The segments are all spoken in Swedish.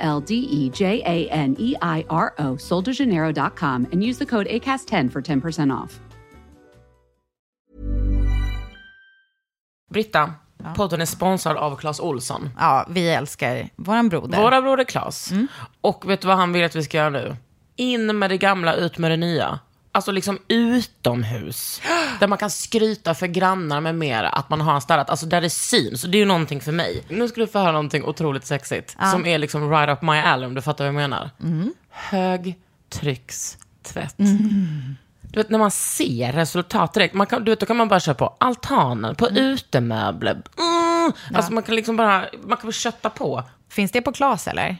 L D E J A N E I R O, soldejaneiro.com, and use the code ACAST10 for 10% off. Britta, podden är sponsrad av Clas Olsson. Ja, vi älskar våran broder. Våra broder Clas. Och vet du vad han vill att vi ska göra nu? In med det gamla, ut med det nya. Alltså liksom utomhus. Där man kan skryta för grannar med mera att man har städat. Alltså där det syns. Det är ju någonting för mig. Nu ska du få höra någonting otroligt sexigt. Som är liksom right up my alley om du fattar vad jag menar. Högtryckstvätt. Du vet när man ser resultat direkt. Man kan, du vet, då kan man bara köra på altanen, på utemöbler. Mm. Alltså man kan liksom bara, man kan bara kötta på. Finns det på Klas eller?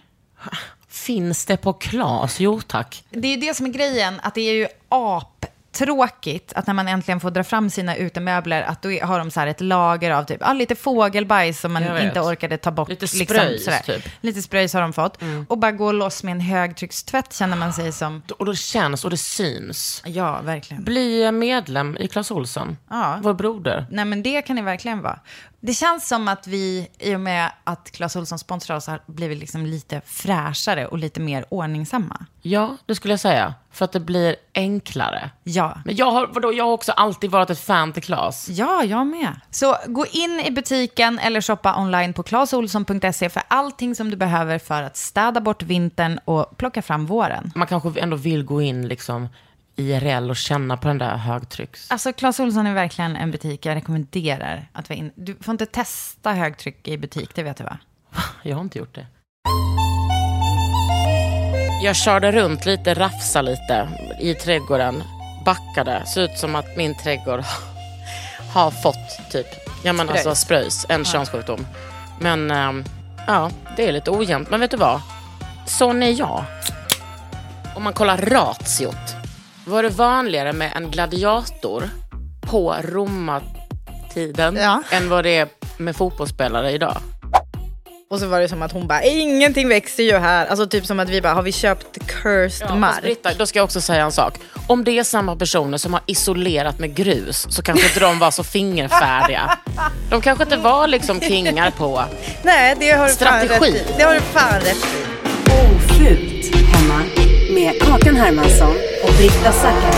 Finns det på Klas? Jo tack. Det är det som är grejen, att det är ju aptråkigt att när man äntligen får dra fram sina utemöbler, att då har de så här ett lager av typ, ah, lite fågelbajs som man inte orkade ta bort. Lite spröjs, typ. Lite spröjs har de fått. Och bara gå loss med en högtryckstvätt känner man sig som, Och det känns och det syns. ja verkligen. Bli medlem i Clas Ohlson. Ja. Vår broder. Nej men det kan det verkligen vara. Det känns som att vi, i och med att Clas Ohlson sponsrar oss, har blivit liksom lite fräschare och lite mer ordningsamma. Ja, det skulle jag säga. För att det blir enklare. Ja. Men jag har, vadå, jag har också alltid varit ett fan till Clas. Ja, jag med. Så gå in i butiken eller shoppa online på clasolsson.se för allting som du behöver för att städa bort vintern och plocka fram våren. Man kanske ändå vill gå in liksom IRL och känna på den där högtrycks... Alltså, Clas Ohlson är verkligen en butik jag rekommenderar att vara in. Du får inte testa högtryck i butik, det vet du va? Jag har inte gjort det. Jag körde runt lite, rafsa lite i trädgården. Backade. Ser ut som att min trädgård har fått typ, ja men alltså spröjs, en könssjukdom. Men ehm, ja, det är lite ojämnt. Men vet du vad? Sån är jag. Om man kollar ratiot. Var det vanligare med en gladiator på romartiden Ja. än vad det är med fotbollsspelare idag? Och så var det som att hon bara, ingenting växer ju här. Alltså typ som att vi bara, har vi köpt cursed Ja, mark? Britta, då ska jag också säga en sak. Om det är samma personer som har isolerat med grus så kanske inte de var så fingerfärdiga. De kanske inte var liksom kingar på. Nej, det har du fan Strategi. rätt i. Det har du fan rätt i. Ofult hemma med Kakan Hermansson och Britta Zackari.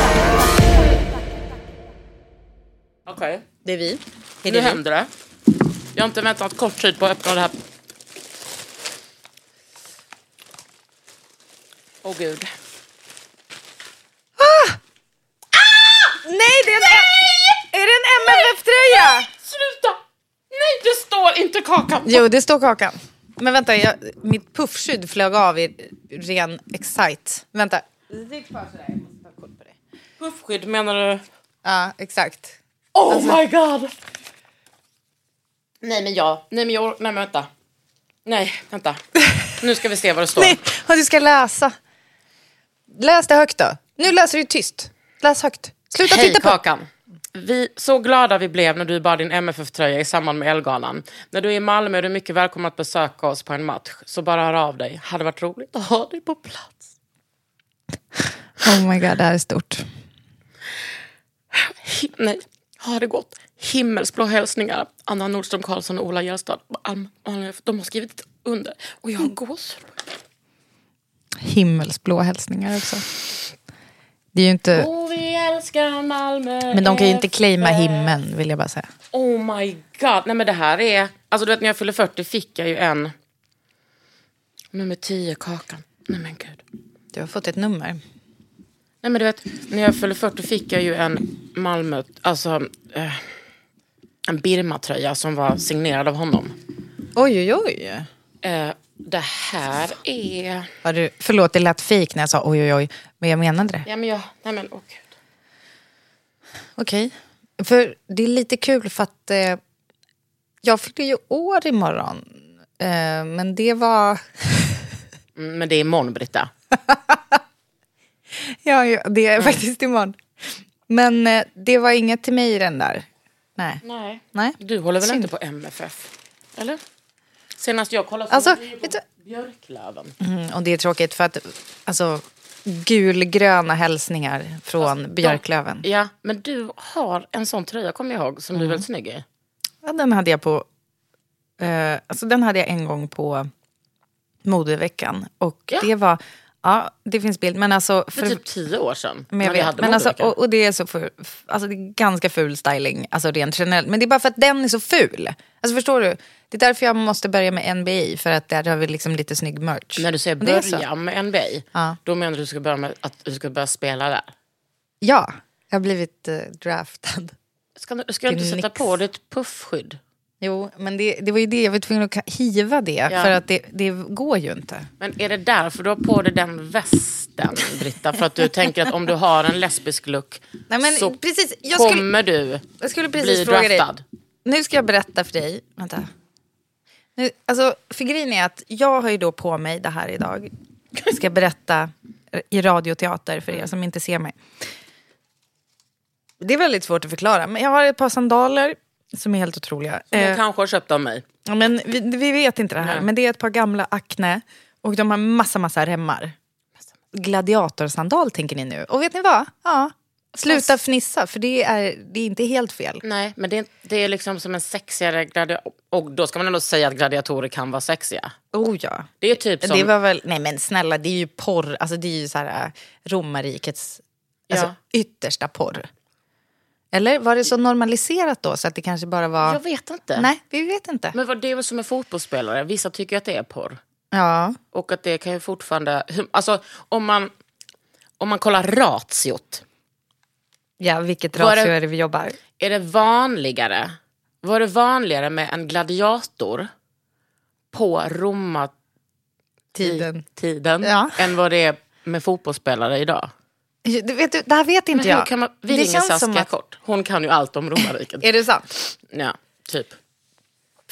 Okej, Det är vi. nu händer det. Jag har inte väntat kort tid på att öppna det här. Åh gud. Nej, det är en, är det en MFF-tröja? Sluta! Nej, det står inte kakan. Jo, det står kakan. Men vänta, jag, mitt puffskydd flög av i ren excite. Vänta. Sitt kvar sådär, jag måste ta kort på dig. Puffskydd menar du? Ja, exakt. Oh my god! Nej men jag, nej men jag, nej men vänta. Nej, vänta. Nu ska vi se vad det står. Nej, och du ska läsa. Läs det högt då. Nu läser du tyst. Läs högt. Sluta Hej titta på... Kakan. Vi, så glada vi blev när du bar din MFF-tröja i samband med Elgalan. När du är i Malmö är du mycket välkommen att besöka oss på en match. Så bara hör av dig. Hade varit roligt att ha dig på plats. Oh my god, det här är stort. Nej, ha det gott. Himmelsblå hälsningar. Anna Nordström Karlsson och Ola Gällstad. De har skrivit under. Och jag har gåshud. Himmelsblå hälsningar också. Det är ju inte... Älskar Malmö Men de kan ju inte claima himlen, vill jag bara säga. Oh my god. Nej men det här är... Alltså du vet när jag fyllde 40 fick jag ju en... Nummer 10 kakan. Nej men gud. Du har fått ett nummer. Nej men du vet, när jag fyllde 40 fick jag ju en Malmö... Alltså... Eh, en Birma-tröja som var signerad av honom. Oj, oj, oj. Eh, det här är... Du, förlåt, det lät fejk när jag sa oj, oj, oj. Men jag menade det. Ja men jag... Nej men åh Okej. För det är lite kul för att eh, jag fyllde ju år imorgon. Eh, men det var... Mm, men det är imorgon, Britta. Ja, ja det är faktiskt imorgon. Men eh, det var inget till mig i den där. Nej. Nej. Nej. Du håller väl Synd. inte på MFF? Eller? Senast jag kollade så Alltså, var du ju på Björklöven. Mm, och det är tråkigt för att alltså, gulgröna hälsningar från Björklöven. Ja, men du har en sån tröja, kommer jag ihåg, som du är väldigt snygg i. Ja, den hade jag på... Eh, alltså den hade jag en gång på modeveckan. Och Ja. det var... Ja, det finns bild. Men alltså... För typ tio år sedan. Men jag vet. hade Men alltså, och, och det är så för, alltså det är ganska ful styling, alltså rent generellt. Men det är bara för att den är så ful. Alltså förstår du? Det är därför jag måste börja med NBA, för att där har vi liksom lite snygg merch. När du säger börja med NBA, Ja. då menar du att du ska börja med att du ska börja spela där? Ja, jag har blivit eh, draftad. Ska, du- ska jag inte sätta Knicks. på dig ett puffskydd? Jo, men det, det var ju det, jag var tvungen att hiva det, Ja. för att det, det går ju inte. Men är det därför du har på dig den västen, Britta? För att du tänker att om du har en lesbisk look Nej, men så precis, jag skulle- kommer du Jag skulle precis bli fråga dig. draftad? Nu ska jag berätta för dig. Vänta. Nu, alltså, för grejen är att jag har ju då på mig det här idag. Ska jag berätta i radioteater för er som inte ser mig. Det är väldigt svårt att förklara. Men jag har ett par sandaler som är helt otroliga. Hon Eh, kanske har köpt av mig. ja, men vi, vi vet inte det här. Nej. Men det är ett par gamla Acne. Och de har massa, massa remmar. Gladiatorsandal tänker ni nu. Och vet ni vad? Ja. Sluta fnissa, för det är, det är inte helt fel. Nej, men det är, det är liksom som en sexigare gladiator. Och då ska man ändå säga att gladiatorer kan vara sexiga. Oh ja. Det är typ som... Det var väl, nej men snälla, det är ju porr, alltså det är ju så här äh, romarrikets alltså, Ja. yttersta porr. Eller var det så normaliserat då så att det kanske bara var... Jag vet inte. Nej, vi vet inte. Men vad, det är väl som med fotbollsspelare. Vissa tycker att det är porr. Ja, Och att det kan ju fortfarande... Alltså om man, om man kollar ratiot. Ja vilket Var ratio det- är det vi jobbar? Är det vanligare? Var det vanligare med en gladiator på romartiden Tiden. Ja. än vad det är med fotbollsspelare idag? Du vet, du, det här vet inte Men jag. man, vi det ringer Saskia att... Kort. Hon kan ju allt om romarriket. Är det sant? ja, typ.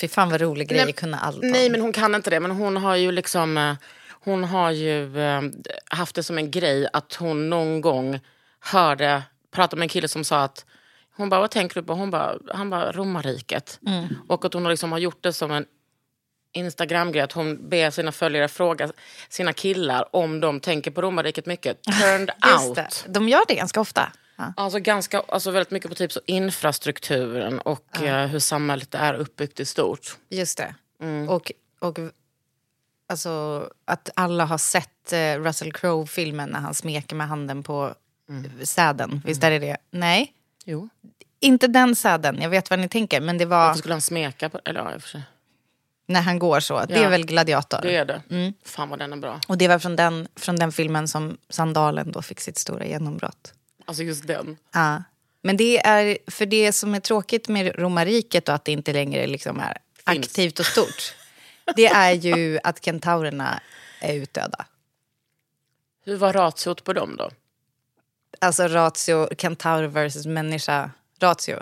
Fy fan vad rolig grej att kunna allt om. Nej, men hon kan inte det. Men hon har ju liksom... eh, Hon har ju eh, haft det som en grej att hon någon gång hörde, pratade med en kille som sa att hon bara, vad tänker du på? Hon bara, han bara, romarriket. Mm. Och att hon liksom har gjort det som en Instagram-grej, att hon ber sina följare fråga sina killar om de tänker på romarriket mycket. Turned out. det. De gör det ganska ofta. Ja. Alltså, ganska, alltså väldigt mycket på typ så infrastrukturen och eh, hur samhället är uppbyggt i stort. Just det. Mm. Och, och alltså, att alla har sett eh, Russell Crowe-filmen när han smeker med handen på Mm. säden. Visst är det det? Nej, Jo. inte den säden. Jag vet vad ni tänker. Men det var Varför skulle han smeka på Eller ja, för sig. när han går så. Det Ja. är väl Gladiator. Det är det. Mm. Fan vad den är bra. Och det var från den, från den filmen som Sandalen då fick sitt stora genombrott. Alltså just den. Ja. Men det är, för det som är tråkigt med romarriket och att det inte längre liksom är Finns. aktivt och stort. det är ju att kentaurerna är utdöda. Hur var ratiot på dem då? Alltså ratio, kentaur versus människa ratio.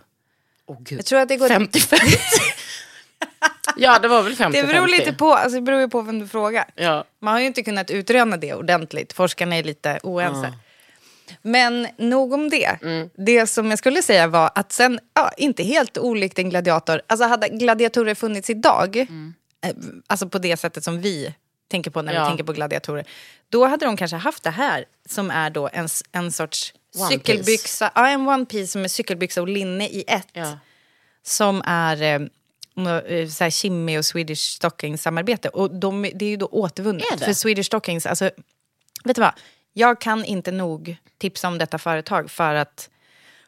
Åh gud. Jag tror att det går... 50-50. ja, det var väl 50-50. Det beror lite på, alltså det beror ju på vem du frågar. Ja. Man har ju inte kunnat utröna det ordentligt. Forskarna är lite oense. Men nog om det. Mm. Det som jag skulle säga var att sen, ja, inte helt olikt en gladiator. Alltså hade gladiatorer funnits idag, Mm. eh, alltså på det sättet som vi tänker på när Ja. vi tänker på gladiatorer. Då hade de kanske haft det här som är då en, en sorts One cykelbyxa. Ja, en one piece som är cykelbyxa och linne i ett Ja. som är eh, eh, så här Kimmy och Swedish Stockings samarbete. Och de, det är ju då återvunnet. För Swedish Stockings, alltså, vet du vad? Jag kan inte nog tipsa om detta företag för att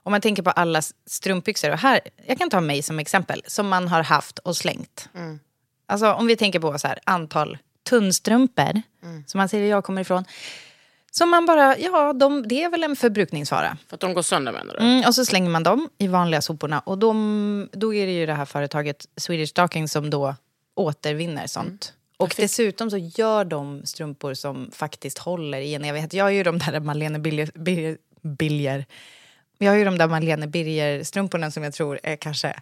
om man tänker på alla strumpbyxor, och här, jag kan ta mig som exempel, som man har haft och slängt. Alltså om vi tänker på så här, antal tunnstrumpor, som man där jag kommer ifrån. Som man bara, ja, de, det är väl en förbrukningsvara. För att de går sönder menar du? Mm, och så slänger man dem i vanliga soporna. Och de, då är det ju det här företaget Swedish Stocking som då återvinner sånt. Och dessutom så gör de strumpor som faktiskt håller i en evighet. Jag har ju de där Malene Birger... Birger, Birger. Jag har ju de där Malene Birger-strumporna som jag tror är kanske...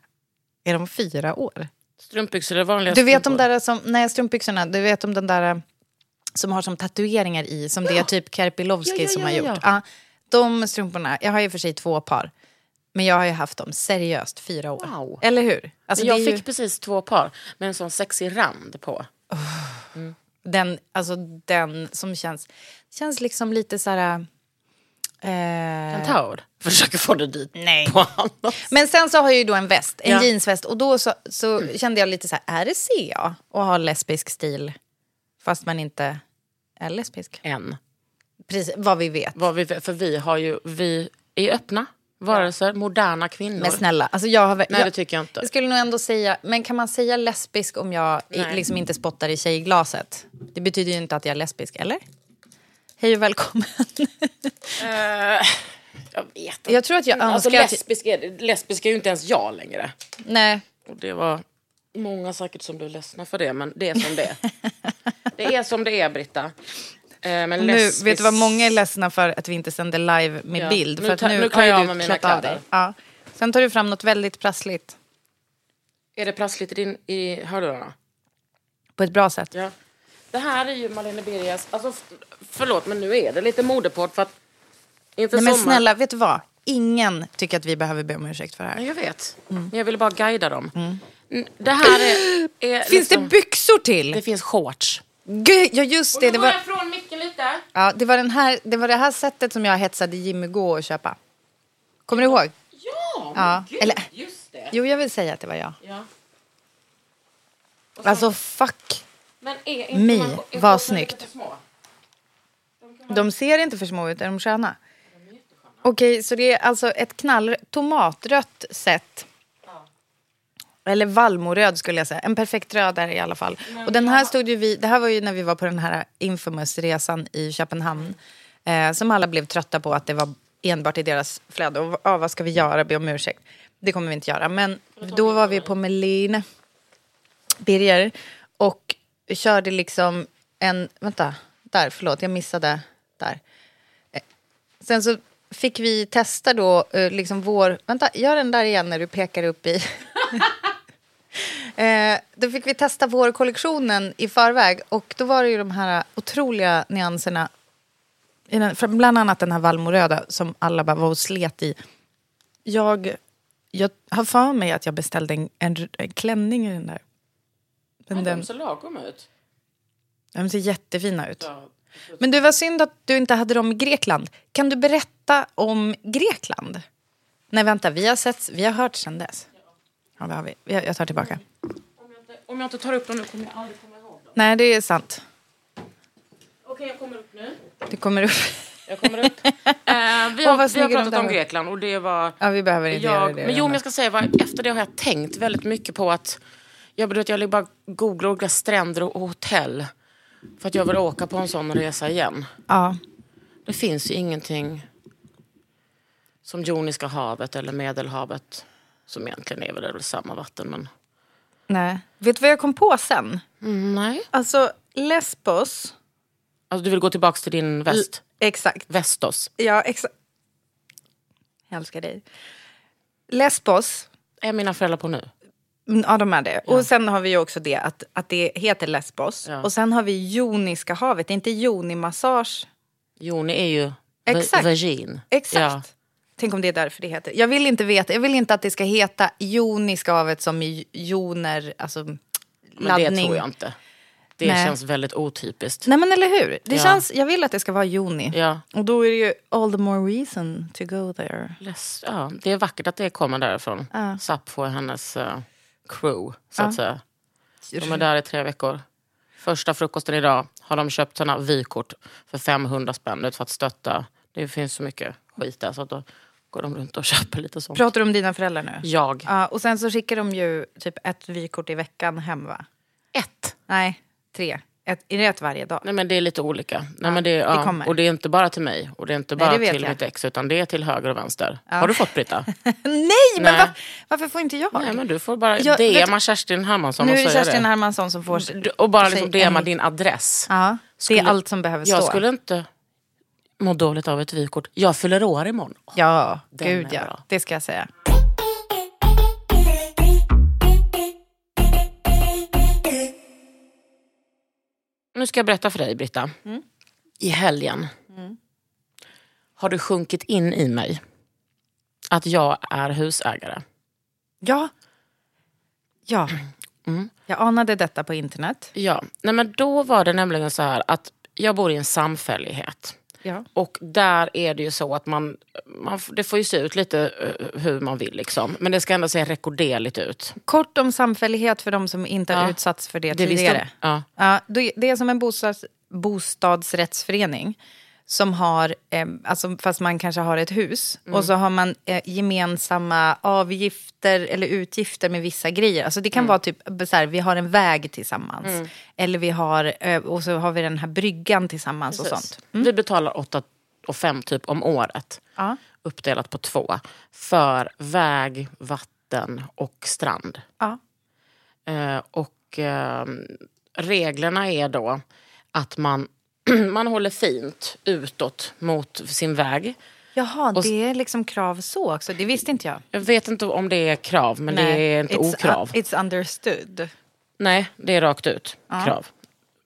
Är de fyra år? Strumpbyxor är vanliga Du vet de där som... Nej, strumpbyxorna. Du vet om den där... som har som tatueringar i, som det är typ Kerpilovski Ja, ja, som ja, har ja, gjort. ja. Ja, de strumporna, jag har ju för sig två par. Men jag har ju haft dem seriöst fyra år. Wow. Eller hur? Alltså, jag fick ju, precis två par med en sån sexig rand på. den, alltså, den som känns, känns liksom lite så här... Eh, Kentaur. Försöker få det dit Nej. på annat. Men sen så har jag ju då en väst, en Ja. jeansväst. Och då så, så kände jag lite så här, är det CA att ha lesbisk stil? Fast man inte är lesbisk. Än. Precis, vad vi vet. Vad vi, för vi har ju, vi är öppna varelser, moderna kvinnor. Men snälla, alltså jag har... Nej jag, det tycker jag inte. jag skulle nog ändå säga, men kan man säga lesbisk om jag i- liksom inte spottar i tjejglaset? Det betyder ju inte att jag är lesbisk, eller? Hej och välkommen. Eh, jag vet inte. Jag tror att jag Alltså önskar att- lesbisk är, lesbisk är ju inte ens jag längre. Nej, Och det var många säkert som blev ledsna för det, men det är som det är. det är som det är, Britta. Eh, men nu lesbisk- vet du vad många är ledsna för att vi inte sänder live med Ja, bild. nu För att tar- nu, nu har jag av mig mina kläder. Ja. Sen tar du fram något väldigt prassligt. Är det prassligt i, din, i hörlurarna? På ett bra sätt. Ja. Det här är ju Malene Birgas, alltså förlåt men nu är det lite modeport för att inför Nej men sommar- snälla, vet du vad? Ingen tycker att vi behöver be om ursäkt för det här. jag vet. Men jag ville bara guida dem. Mm, Det här är... är Finns liksom, det byxor till? Det finns shorts. Gud, ja just det. Och Det nu går var, jag från micken lite. ja, det, var den här, det var det här sättet som jag hetsade Jimmy gå och köpa. Kommer du ihåg? Ja, Ja, gud, eller- just det. Jo, jag vill säga att det var jag. Ja. Alltså fuck. Men är inte Mi, man- är vad snyggt. små? De ser inte för små ut, är de sköna? Okej, så det är alltså ett knall tomatrött set. Eller vallmoröd skulle jag säga. En perfekt röd är i alla fall. Och den här stod ju vi, det här var ju när vi var på den här infamous resan i Köpenhamn. Eh, som alla blev trötta på att det var enbart i deras flöde. Och ah, vad ska vi göra? Be om ursäkt. Det kommer vi inte göra. Men då var vi på Melin Birger och körde liksom en... Vänta, där, förlåt, jag missade där. Eh, Sen så fick vi testa då eh, liksom vår... Vänta, gör den där igen när du pekar upp i... Eh, då fick vi testa vårkollektionen i förväg och då var det ju de här otroliga nyanserna. Bland annat den här vallmoröda som alla bara var och slet i. Jag, jag har för mig att jag beställde en, en, en klänning i den där. Den, de ser lagom ut. de ser jättefina ut. Ja. Men du, var synd att du inte hade dem i Grekland. Kan du berätta om Grekland? Nej, vänta, vi har, sett, vi har hört sen dess. Ja, det har vi. Jag, jag tar tillbaka. Om, jag inte, om jag inte tar upp dem nu kommer jag aldrig komma ihåg dem. Nej, det är sant. Okej, jag kommer upp nu. Det kommer upp. Jag kommer upp. Eh, vi, har, vi har pratat om. Grekland och det var... Ja, vi behöver inte göra Jag, det. men jo, men jag ska säga, vad, efter det har jag tänkt väldigt mycket på att jag, vet, jag bara googlar olika stränder och hotell för att jag vill åka på en sån resa igen. Ja. Det finns ju ingenting som Joniska havet eller Medelhavet som egentligen är väl, samma vatten. Men... Nej. Vet du vad jag kom på sen? Mm, nej. Alltså, Lesbos. Alltså, du vill gå tillbaka till din väst? Exakt. Västos. Ja, exakt. Jag älskar dig. Lesbos. Är mina föräldrar på nu? Mm, Ja, de är det. Och sen har vi ju också det att, att det heter Lesbos. Ja. Och sen har vi Joniska havet. Det är inte Joni-massage. Joni är ju Exakt. virgin. Exakt. Ja. Tänk om det är därför det heter. Jag vill inte veta. Jag vill inte att det ska heta Joniska havet som i joner, alltså Men laddning. det tror jag inte. Det Nej. känns väldigt otypiskt. Nej men eller hur? Det Ja. känns, jag vill att det ska vara juni. Ja. Och då är det ju all the more reason to go there. Less, ja, det är vackert att det kommer därifrån. Ja. Sappho och hennes eh, crew, så Ja. att säga. De är där i tre veckor. Första frukosten idag har de köpt såna vykort för 500 spänn för att stötta. Det finns så mycket skit där så att då går de runt och köper lite sånt. Pratar du om dina föräldrar nu? Jag. Ja, och sen så skickar de ju typ ett vykort i veckan hem va? Ett. Nej, tre. Ett, är det ett varje dag? Nej men det är lite olika. Nej, men det, det ja, kommer. och det är inte bara till mig och det är inte Nej, bara det vet till jag. mitt ex utan det är till höger och vänster. Har du fått Britta? Nej, men Nej. va, varför får inte jag? Nej men du får bara Jag- vet- DMa Kerstin Hermansson nu och är det Kerstin det. Hermansson som får... Du- Och bara liksom DMa en- din adress. Ja, det Skulle- är allt som behöver stå. Jag skulle inte må dåligt av ett vykort. Jag fyller år imorgon. Ja, Den gud är ja. bra. Det ska jag säga. Nu ska jag berätta för dig, Britta. I helgen har det sjunkit in i mig att jag är husägare. Ja. Ja. Jag anade detta på internet. Ja, Nej, men då var det nämligen så här att jag bor i en samfällighet. Ja. Och där är det ju så att man, man det får ju se ut lite eh, hur man vill liksom. Men det ska ändå se rekorderligt ut. Kort om samfällighet för de som inte har Ja. utsatts för det, Det tidigare. ja. Ja, det är som en bostads, bostadsrättsförening som har, eh, alltså, fast man kanske har ett hus och så har man eh, gemensamma avgifter eller utgifter med vissa grejer. Alltså det kan vara typ så här, vi har en väg tillsammans. Eller vi har, eh, och så har vi den här bryggan tillsammans och sånt. Vi betalar 8 och 5 typ om året. Ja. Uppdelat på två. För väg, vatten och strand. Ja. Eh, och eh, reglerna är då att man, man håller fint utåt mot sin väg. Jaha, Och det är liksom krav så också. Det visste inte jag. Jag vet inte om det är krav, men det är inte it's, okrav. it's understood. Nej, det är rakt ut krav.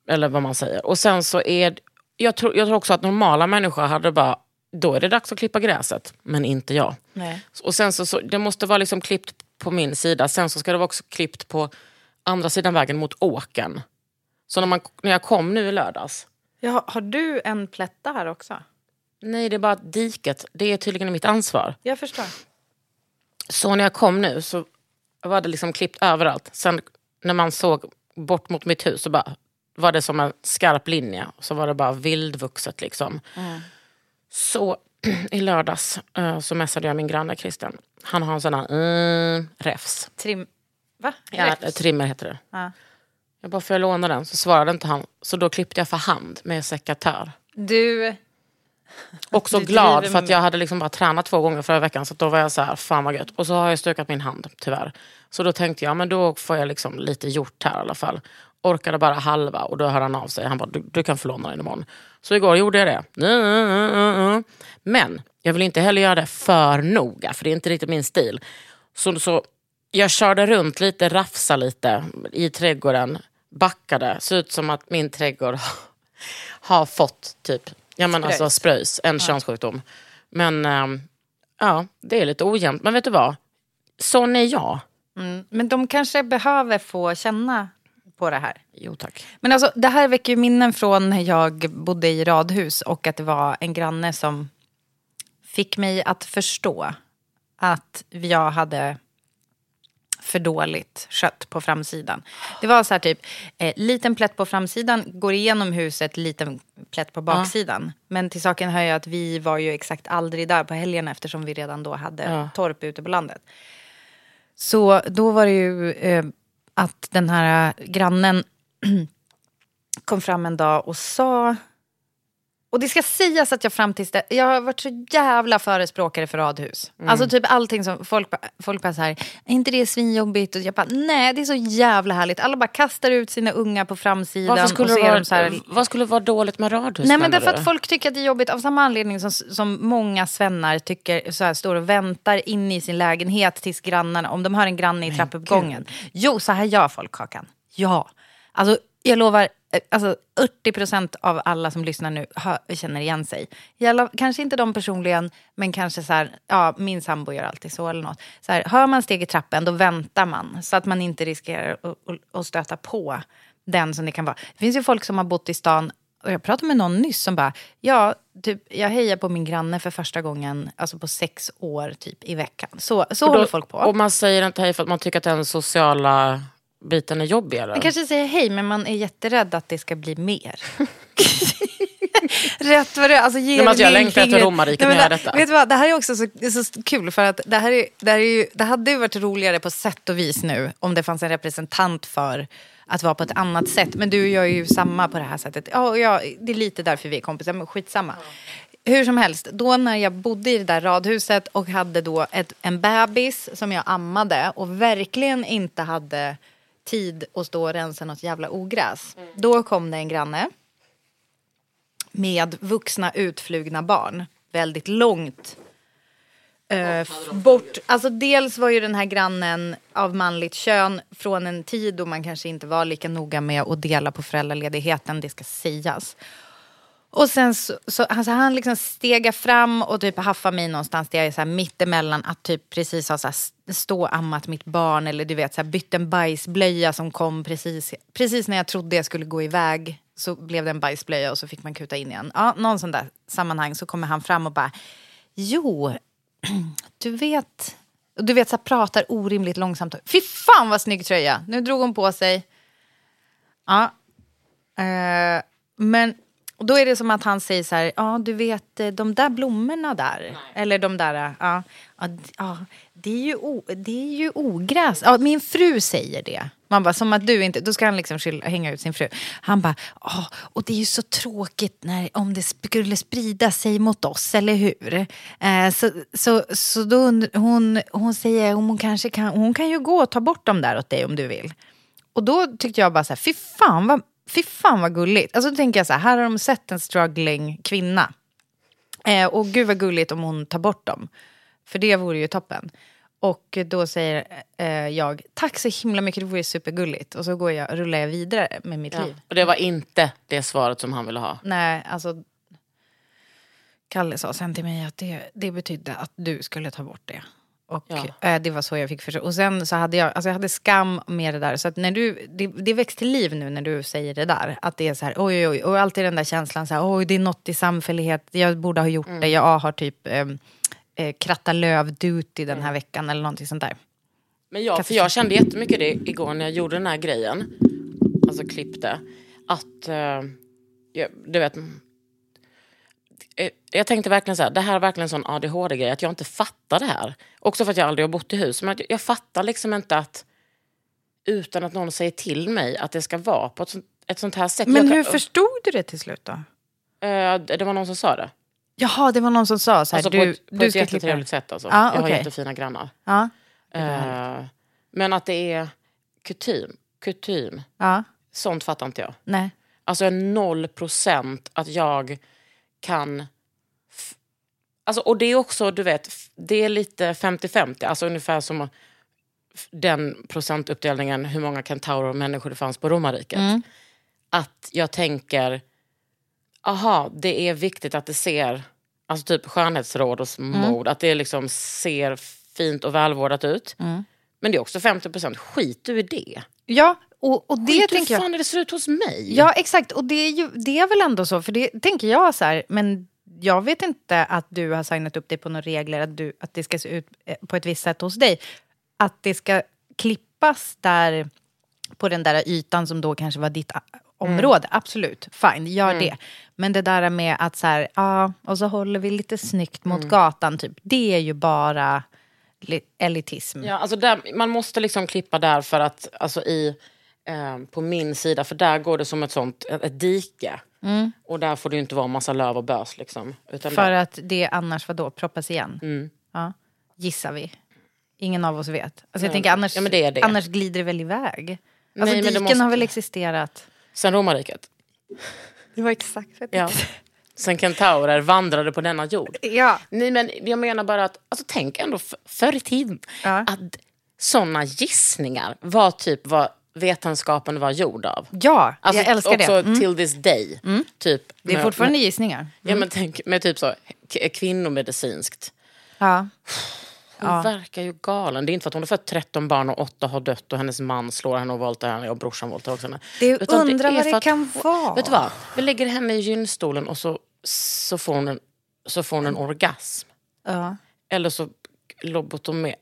Eller vad man säger. Och sen så är... Jag tror, jag tror också att normala människor hade bara... Då är det dags att klippa gräset. Men inte jag. Nej. Och sen så, så det måste vara liksom klippt på min sida. Sen så ska det vara också klippt på andra sidan vägen mot åken. Så när, man, när jag kom nu i lördags. Ja, har du en plätta här också? Nej, det är bara diket. Det är tydligen mitt ansvar. Jag förstår. Så när jag kom nu så var det liksom klippt överallt. Sen när man såg bort mot mitt hus så bara var det som en skarp linje. Så var det bara vildvuxet liksom. Så i lördags eh, så messade jag min granne Christian. Han har en sån här mm, refs. Trim... Va? Ja, Rätt. trimmer heter det. Ja. Jag bara, får jag låna den? Så svarade inte han. Så då klippte jag för hand med sekatör. Du... Och så Du glad driver för att jag hade liksom bara tränat två gånger förra veckan. Så då var jag så här, fan vad gött. Och så har jag stökat min hand tyvärr. Så då tänkte jag, men då får jag liksom lite gjort här i alla fall. Orkade bara halva och då hör han av sig. Han bara, du, du kan få låna den imorgon. Så igår gjorde jag det. Men jag vill inte heller göra det för noga. För det är inte riktigt min stil. Så, så jag körde runt lite, rafsa lite i trädgården. Backade. Såg ut som att min trädgård har fått typ, ja men alltså spröjs, en könssjukdom. Men ehm, ja, det är lite ojämnt. Men vet du vad? Sån är jag. Men de kanske behöver få känna på det här. Jo tack. Men alltså, det här väcker ju minnen från när jag bodde i radhus och att det var en granne som fick mig att förstå att jag hade för dåligt skött på framsidan. Det var så här typ, eh, liten plätt på framsidan, går igenom huset, liten plätt på baksidan. Men till saken hör jag att vi var ju exakt aldrig där på helgen eftersom vi redan då hade Ja. torp ute på landet. Så då var det ju eh, att den här grannen kom fram en dag och sa... Och det ska sägas att jag fram tills det, jag har varit så jävla förespråkare för radhus. Mm. Alltså typ allting som folk, folk bara så här, är inte det svinjobbigt? Och jag bara, nej det är så jävla härligt. Alla bara kastar ut sina unga på framsidan. Varför skulle, och ser vara, så här, vad skulle vara dåligt med radhus Nej men därför att folk tycker att det är jobbigt av samma anledning som, som många svennar tycker, så här, står och väntar inne i sin lägenhet tills grannarna, om de har en granne i trappuppgången. Jo, så här gör folk Kakan. Ja. Alltså jag lovar, alltså 80% av alla som lyssnar nu hör, känner igen sig. Lo- kanske inte de personligen, men kanske så här, ja min sambo gör alltid så eller något. Så här, hör man steg i trappen, då väntar man. Så att man inte riskerar att, stöta på den som det kan vara. Det finns ju folk som har bott i stan och jag pratade med någon nyss som bara, ja, typ, jag hejar på min granne för första gången alltså på sex år typ i veckan. Så, så Och då- håller folk på. Och man säger inte hej för att man tycker att den sociala biten är jobbig eller? Man kanske säger hej, men man är jätterädd att det ska bli mer. Rätt vad det är. Alltså, ge men alltså, jag längtar efter romarriket Nej, när jag detta. Vet du vad, det här är också så, så kul för att det här, är, det, här är ju, det hade ju varit roligare på sätt och vis nu om det fanns en representant för att vara på ett annat sätt. Men du gör ju samma på det här sättet. Ja, och ja, det är lite därför vi är kompisar, men skitsamma. Hur som helst, då när jag bodde i det där radhuset och hade då ett, en bebis som jag ammade och verkligen inte hade tid att stå och rensa något jävla ogräs. Då kom det en granne med vuxna utflugna barn väldigt långt Eh, bort, alltså dels var ju den här grannen av manligt kön från en tid då man kanske inte var lika noga med att dela på föräldraledigheten, det ska sägas. Och sen så, så alltså han liksom stegar fram och typ haffar mig någonstans där jag är så här mittemellan att typ precis ha så stå ammat mitt barn eller du vet så här bytt en bajsblöja som kom precis, precis när jag trodde jag skulle gå iväg så blev det en bajsblöja och så fick man kuta in igen. Ja, någon sån där sammanhang så kommer han fram och bara Jo, du vet, och du vet så här, pratar orimligt långsamt. Fy fan vad snygg tröja, nu drog hon på sig. Ja, eh, men och då är det som att han säger så här, ja du vet eh, de där blommorna där, eller de där, ja, ja, d- ja det, är ju o, det är ju ogräs. Min fru säger det. Man bara, som att du inte, då ska han liksom skylla, hänga ut sin fru. Han bara, ja, och det är ju så tråkigt när, om det skulle sprida sig mot oss, eller hur? Eh, så, så, så då, hon, hon säger, hon kanske kan, hon kan ju gå och ta bort dem där åt dig om du vill. Och då tyckte jag bara så här, fy fan vad, fy fan vad gulligt. Alltså då tänker jag så här, här har de sett en struggling kvinna. Eh, och gud vad gulligt om hon tar bort dem. För det vore ju toppen. Och då säger eh, jag, tack så himla mycket, det vore supergulligt. Och så går jag, rullar jag vidare med mitt Ja. liv. Och det var inte det svaret som han ville ha. Nej, alltså. Kalle sa sen till mig att det, det betydde att du skulle ta bort det. Och Ja. eh, det var så jag fick förstå. Och sen så hade jag, alltså jag hade skam med det där. Så när du, det, det väcks till liv nu när du säger det där. Att det är så här, oj oj oj. Och alltid den där känslan så här, oj det är något i samfällighet. Jag borde ha gjort det. Jag har typ eh, eh, kratta löv duty den här veckan eller någonting sånt där. Men jag, för jag kände jättemycket det igår när jag gjorde den här grejen. Alltså klippte. Att, eh, jag, du vet. Jag tänkte verkligen så här, det här är verkligen en sån ADHD-grej, att jag inte fattar det här. Också för att jag aldrig har bott i hus. Men jag fattar liksom inte att, utan att någon säger till mig, att det ska vara på ett sånt, ett sånt här sätt. Men jag, hur förstod du det till slut då? eh, Det var någon som sa det. Jaha, det var någon som sa så här, Alltså på du, ett, på du ett jättetrevligt sätt. Alltså. Ja, Jag har jättefina grannar. Ja, Eh, men att det är kutym, kutym, ja, sånt fattar inte jag. nej. Alltså en noll procent att jag kan... Alltså, och det är också, du vet, det är lite 50-50. Alltså ungefär som den procentuppdelningen hur många kentaurer och människor det fanns på romarriket. Att jag tänker, aha, det är viktigt att det ser, alltså typ skönhetsråd och mod, att det liksom ser fint och välvårdat ut. Men det är också 50 procent, skit du i det. Ja, och, och det Skit hur tänker jag... fan det ser ut hos mig. Ja, exakt. Och det är, ju, det är väl ändå så, för det tänker jag så här, men jag vet inte att du har signat upp dig på några regler, att, du, att det ska se ut eh, på ett visst sätt hos dig. Att det ska klippas där på den där ytan som då kanske var ditt a- område, absolut, fine, gör det. Men det där med att så här, ja, och så håller vi lite snyggt mot gatan, typ, det är ju bara li- elitism. Ja, alltså där, man måste liksom klippa där för att, alltså i, eh, på min sida, för där går det som ett sånt, ett, ett dike. Och där får det inte vara massa löv och bös liksom. Utan För där, att det annars, vadå, proppas igen? Ja, gissar vi. Ingen av oss vet. Alltså jag tänker annars, Ja, men det är det. annars glider det väl iväg. Alltså men det diken måste- har väl existerat? sen romarriket. Det var exakt så. Ja. Sen kentaurer vandrade på denna jord. ja. Nej, men jag menar bara att, alltså, tänk ändå förr i tiden Ja. att såna gissningar var typ vad vetenskapen var gjord av. Ja, Alltså, jag älskar också det. Mm. till this day. Typ, Det är med- fortfarande med, gissningar. Ja, men tänk med typ så, kvinnomedicinskt. Ja. Hon verkar ju galen. Det är inte för att hon har fött 13 barn och 8 har dött och hennes man slår henne och våldtar henne och brorsan våldtar också henne. Det Utan undrar är vad det kan vara. Vet du vad? Vi lägger henne i gynstolen och så, så, får, hon en, så får hon en orgasm. Ja. Eller så lobotomer.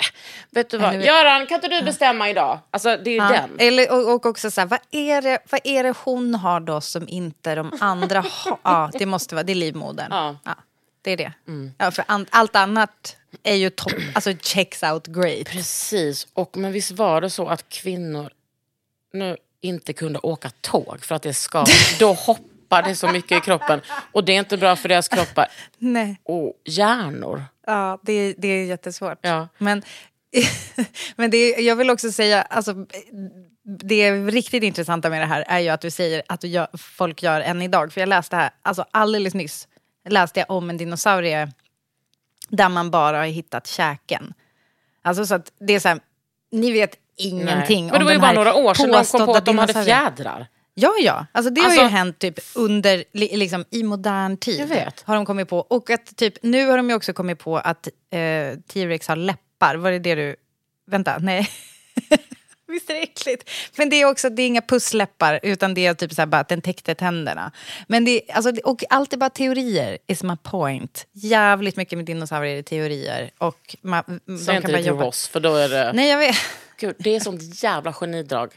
Vet du vad? Eller- Göran, kan inte du bestämma idag? Alltså det är Ja. den. Eller, och, och också så här, vad är, det, vad är det hon har då som inte de andra har? Ja, det måste vara, det är livmodern. Ja. det är det. Ja, för an, allt annat är ju topp, alltså checks out great. Precis. Och, men visst var det så att kvinnor nu inte kunde åka tåg för att det ska. Då hoppar det så mycket i kroppen. Och det är inte bra för deras kroppar Nej. och hjärnor. Ja, det, det är jättesvårt. Ja. Men, men det, är- jag vill också säga, alltså, det riktigt intressanta med det här är ju att du säger att du gör, folk gör än idag. För jag läste här, alltså alldeles nyss läste jag om en dinosaurie Där man bara har hittat käken. Alltså så att det är så här, ni vet ingenting Men det om var ju bara några år sedan de kom på att de hade fjädrar. Ja, ja. Alltså det har Alltså- ju hänt typ under, li- liksom, i modern tid. Har de kommit på. Och att typ, nu har de ju också kommit på att eh, T-Rex har läppar. Var det det du... Vänta, nej. Visst är det äckligt? Men det är också, det är inga pussläppar utan det är typ så bara att den täckte tänderna. Men det, alltså, och allt är bara teorier, is my point. Jävligt mycket med dinosaurier är teorier. Och man, de Säg kan inte det till jobba. Ross, för då är det... Nej, jag vet. Gud, det är sånt jävla genidrag.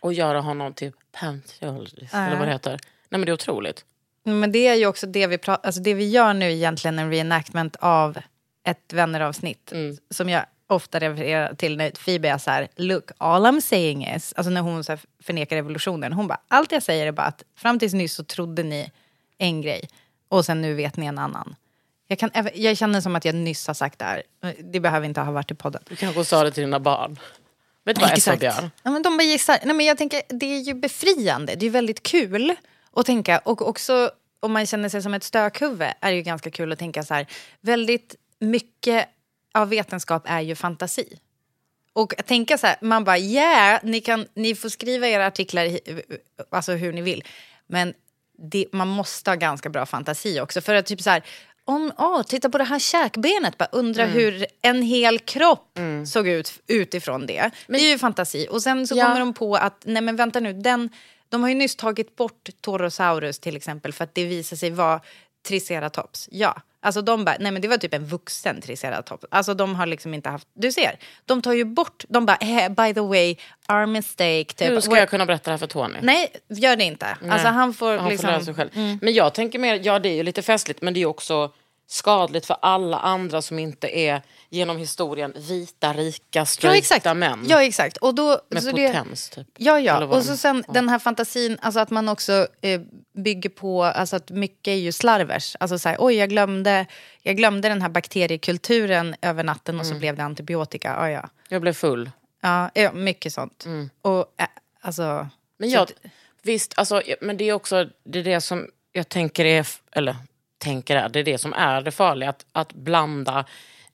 Att göra honom till paleontologist, eller vad det heter. Nej men det är otroligt. Men det är ju också det vi, pra- alltså det vi gör nu egentligen en reenactment av ett vänneravsnitt. Som jag ofta refererar till när Phoebe är så här, look, all I'm saying is, alltså när hon så här förnekar revolutionen, hon bara, allt jag säger är bara att fram tills nyss så trodde ni en grej och sen nu vet ni en annan. Jag, kan, jag känner som att jag nyss har sagt det här. Det behöver inte ha varit i podden. Du kanske sa det till dina barn. Vet du vad Exakt. gör? Ja, men de bara gissar. Nej, men jag tänker, det är ju befriande. Det är väldigt kul att tänka. Och också om man känner sig som ett stökhuvud är det ju ganska kul att tänka så här. Väldigt mycket av vetenskap är ju fantasi. Och att tänka så här, man bara yeah, ni, kan, ni får skriva era artiklar alltså hur ni vill. Men det, man måste ha ganska bra fantasi också. För att typ så här, om, åh, titta på det här käkbenet, bara undra hur en hel kropp såg ut utifrån det. det är ju fantasi. Och sen så Ja. kommer de på att, nej men vänta nu, den, de har ju nyss tagit bort Torosaurus till exempel för att det visar sig vara Triceratops. Ja, alltså de bara, nej men det var typ en vuxen Triceratops. Alltså de har liksom inte haft, du ser, de tar ju bort, de bara, eh, by the way, our mistake. Typ. Hur ska jag kunna berätta det här för Tony? Nej, gör det inte. Alltså han får Han liksom... får lära sig själv. Men jag tänker mer, ja det är ju lite festligt men det är ju också skadligt för alla andra som inte är genom historien vita, rika, Ja straighta exakt. män. ja, exakt. Och då, med så det, potens typ. Ja, ja. Och så sen den här fantasin, alltså att man också eh, bygger på, alltså att mycket är ju slarvers. Alltså så här, oj jag glömde, jag glömde den här bakteriekulturen över natten och så blev det antibiotika. Ja, ja. Jag blev full. Ja, ja mycket sånt. Och eh, alltså... Men så jag, att- visst, alltså, men det är också det, är det som jag tänker är, eller tänker är, det är det som är det farliga. Att, att blanda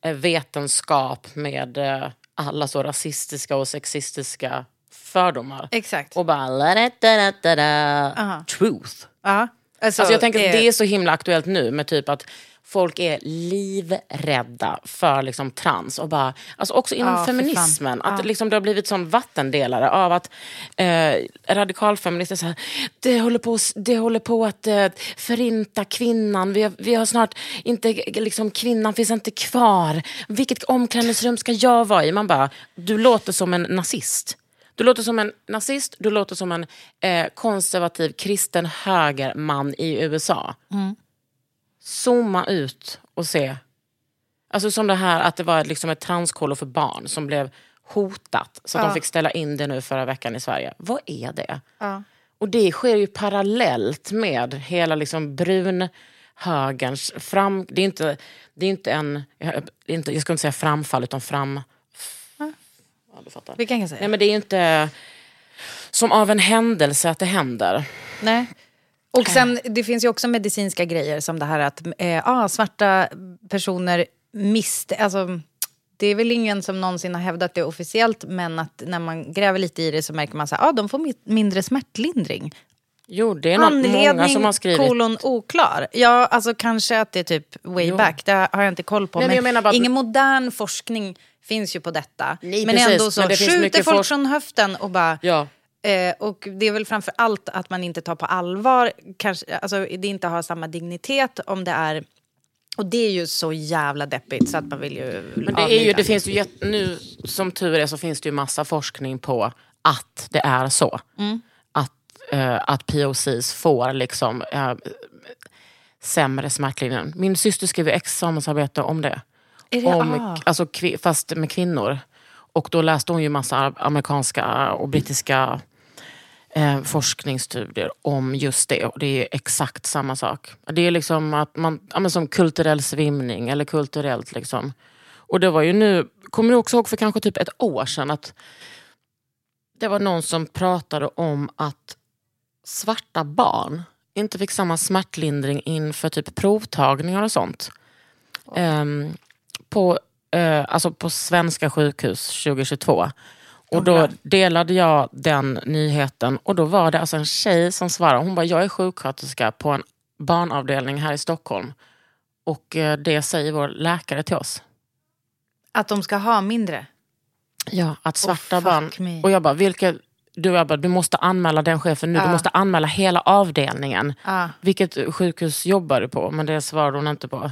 eh, vetenskap med eh, alla så rasistiska och sexistiska fördomar. Exakt. Och bara la da da da da Aha. truth. ja. Alltså, Alltså jag tänker att eh, det är så himla aktuellt nu med typ att folk är livrädda för liksom trans. Och bara, alltså också inom Ja, feminismen. Att Ja. liksom det har blivit sån vattendelare av att eh, radikalfeminister säger det håller på, det håller på att eh, förinta kvinnan. Vi har, vi har snart inte, liksom, kvinnan finns inte kvar. Vilket omklädningsrum ska jag vara i? Man bara, du låter som en nazist. Du låter som en nazist, du låter som en eh, konservativ kristen högerman i USA. Zooma ut och se. Alltså som det här att det var liksom ett transkollo för barn som blev hotat. Så att de fick ställa in det nu förra veckan i Sverige. Vad är det? Ja. Och det sker ju parallellt med hela liksom brunhögerns fram... Det är inte, det är inte en... Jag, inte, jag ska inte säga framfall, utan fram... Ja, du fattar. Vi kan säga. Nej, men det är inte som av en händelse att det händer. Nej. Och sen, det finns ju också medicinska grejer som det här att eh, ah, svarta personer miste... Alltså, det är väl ingen som någonsin har hävdat det officiellt men att när man gräver lite i det så märker man att ah, de får mi- mindre smärtlindring. Jo, det är många Anledning som har skrivit. kolon oklar. Ja, alltså kanske att det är typ way Jo. back. Det har jag inte koll på. Nej, men men menar bara- ingen modern forskning finns ju på detta. Nej, men precis, ändå så men skjuter folk från höften och bara... Ja. Eh, och det är väl framför allt att man inte tar på allvar, kanske, alltså det inte har samma dignitet om det är... Och det är ju så jävla deppigt så att man vill ju Men det, är ju, det finns ju nu, som tur är så finns det ju massa forskning på att det är så. Att, eh, att POCs får liksom eh, sämre smärtlindring. Min syster skrev examensarbete om det. Det- om, ah. alltså, fast med kvinnor. Och då läste hon ju massa amerikanska och brittiska eh, forskningsstudier om just det. Och det är exakt samma sak. Det är liksom att man, ja, som kulturell svimning eller kulturellt liksom. Och det var ju nu, kommer du också ihåg för kanske typ ett år sedan att det var någon som pratade om att svarta barn inte fick samma smärtlindring inför typ provtagningar och sånt. Ehm, på, eh, alltså på svenska sjukhus 2022. Och då delade jag den nyheten och då var det alltså en tjej som svarade. Hon bara, jag är sjuksköterska på en barnavdelning här i Stockholm. Och eh, det säger vår läkare till oss. Att de ska ha mindre? Ja, att svarta Oh, barn... me. Och jag bara, vilket... Du, jag bara, du måste anmäla den chefen nu. Du Ja. måste anmäla hela avdelningen. Ja. Vilket sjukhus jobbar du på? Men det svarade hon inte på.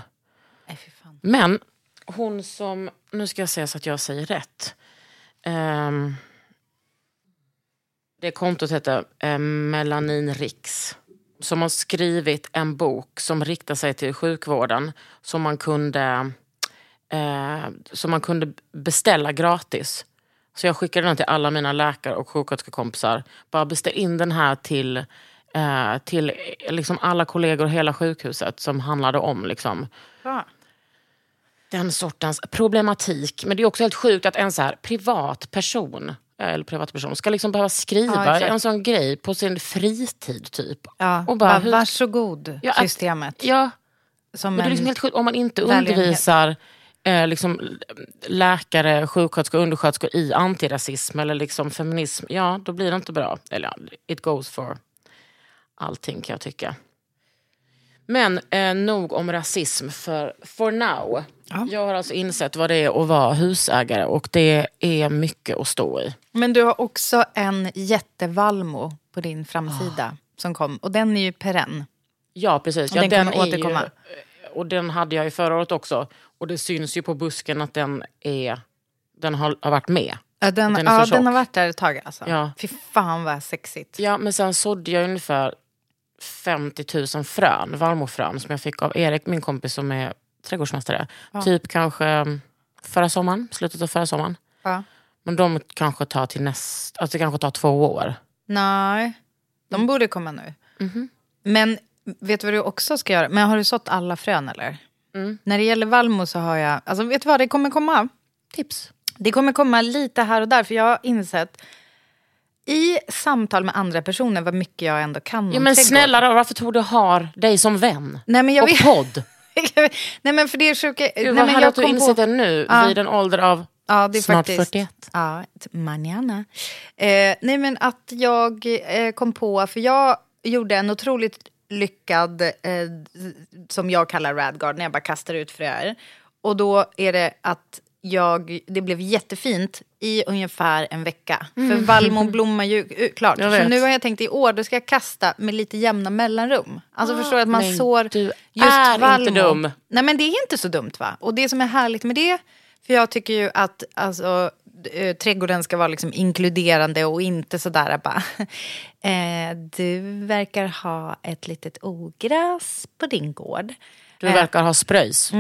Nej. Men hon som... Nu ska jag se så att jag säger rätt. Um, det kontot heter eh, Melanin Riks. Som har skrivit en bok som riktar sig till sjukvården. Som man kunde, eh, som man kunde beställa gratis. Så jag skickade den till alla mina läkare och sjuksköterskekompisar. Bara beställ in den här till, eh, till eh, liksom alla kollegor och hela sjukhuset som handlade om liksom, Bra den sortens problematik. Men det är också helt sjukt att en så här privat person eller privatperson ska liksom behöva Ja, skriva exakt. en sån grej på sin fritid typ. Ja, Och bara, bara, hur- varsågod, Ja, att- systemet. Ja, Som men det är liksom helt sjukt om man inte undervisar eh, liksom, läkare, sjuksköterskor undersköterskor i antirasism eller liksom feminism. Ja, då blir det inte bra. Eller ja, it goes for allting kan jag tycka. Men eh, nog om rasism för for now. Ja. Jag har alltså insett vad det är att vara husägare och det är mycket att stå i. Men du har också en jättevalmo på din framsida som kom. Och den är ju perenn. Ja, precis. Och Ja, den kommer är ju- återkomma. och den hade jag ju förra året också. Och det syns ju på busken att den, är, den har, har varit med. Ja, den, Den ja, den har varit där ett tag alltså. Ja. Fy fan vad sexigt. Ja, men sen sådde jag ungefär 50 000 frön, vallmofrön, som jag fick av Erik, min kompis som är trädgårdsmästare. Typ kanske mm, förra sommaren, slutet av förra sommaren. Ja. Men de kanske tar till näst, alltså det kanske tar två år. Nej, de borde komma nu. Men vet du vad du också ska göra? Men har du sått alla frön eller? När det gäller valmo så har jag, alltså vet du vad, det kommer komma. Tips. Det kommer komma lite här och där för jag har insett i samtal med andra personer vad mycket jag ändå kan Ja, om men trädgård. snälla då, varför tror du har dig som vän? Nej men jag och vet. podd. Nej men för det är sjuka. Gud, Nej, men jag att du insett det nu, Ja. vid en ålder av Ja, det är snart faktiskt, 41. Ja, manana. Eh, nej, men att jag eh, kom på, för jag gjorde en otroligt lyckad, eh, som jag kallar radguard, när jag bara kastar ut fröer. Och då är det att jag, det blev jättefint i ungefär en vecka. För vallmon blommar ju eh, klart. Så nu har jag tänkt i år, då ska jag kasta med lite jämna mellanrum. Alltså förstår du att man men sår du just är inte vallmo. dum. Nej men det är inte så dumt va? Och det som är härligt med det, för jag tycker ju att alltså, eh, trädgården ska vara liksom inkluderande och inte sådär bara. Eh, du verkar ha ett litet ogräs på din gård. Du verkar ha spröjs.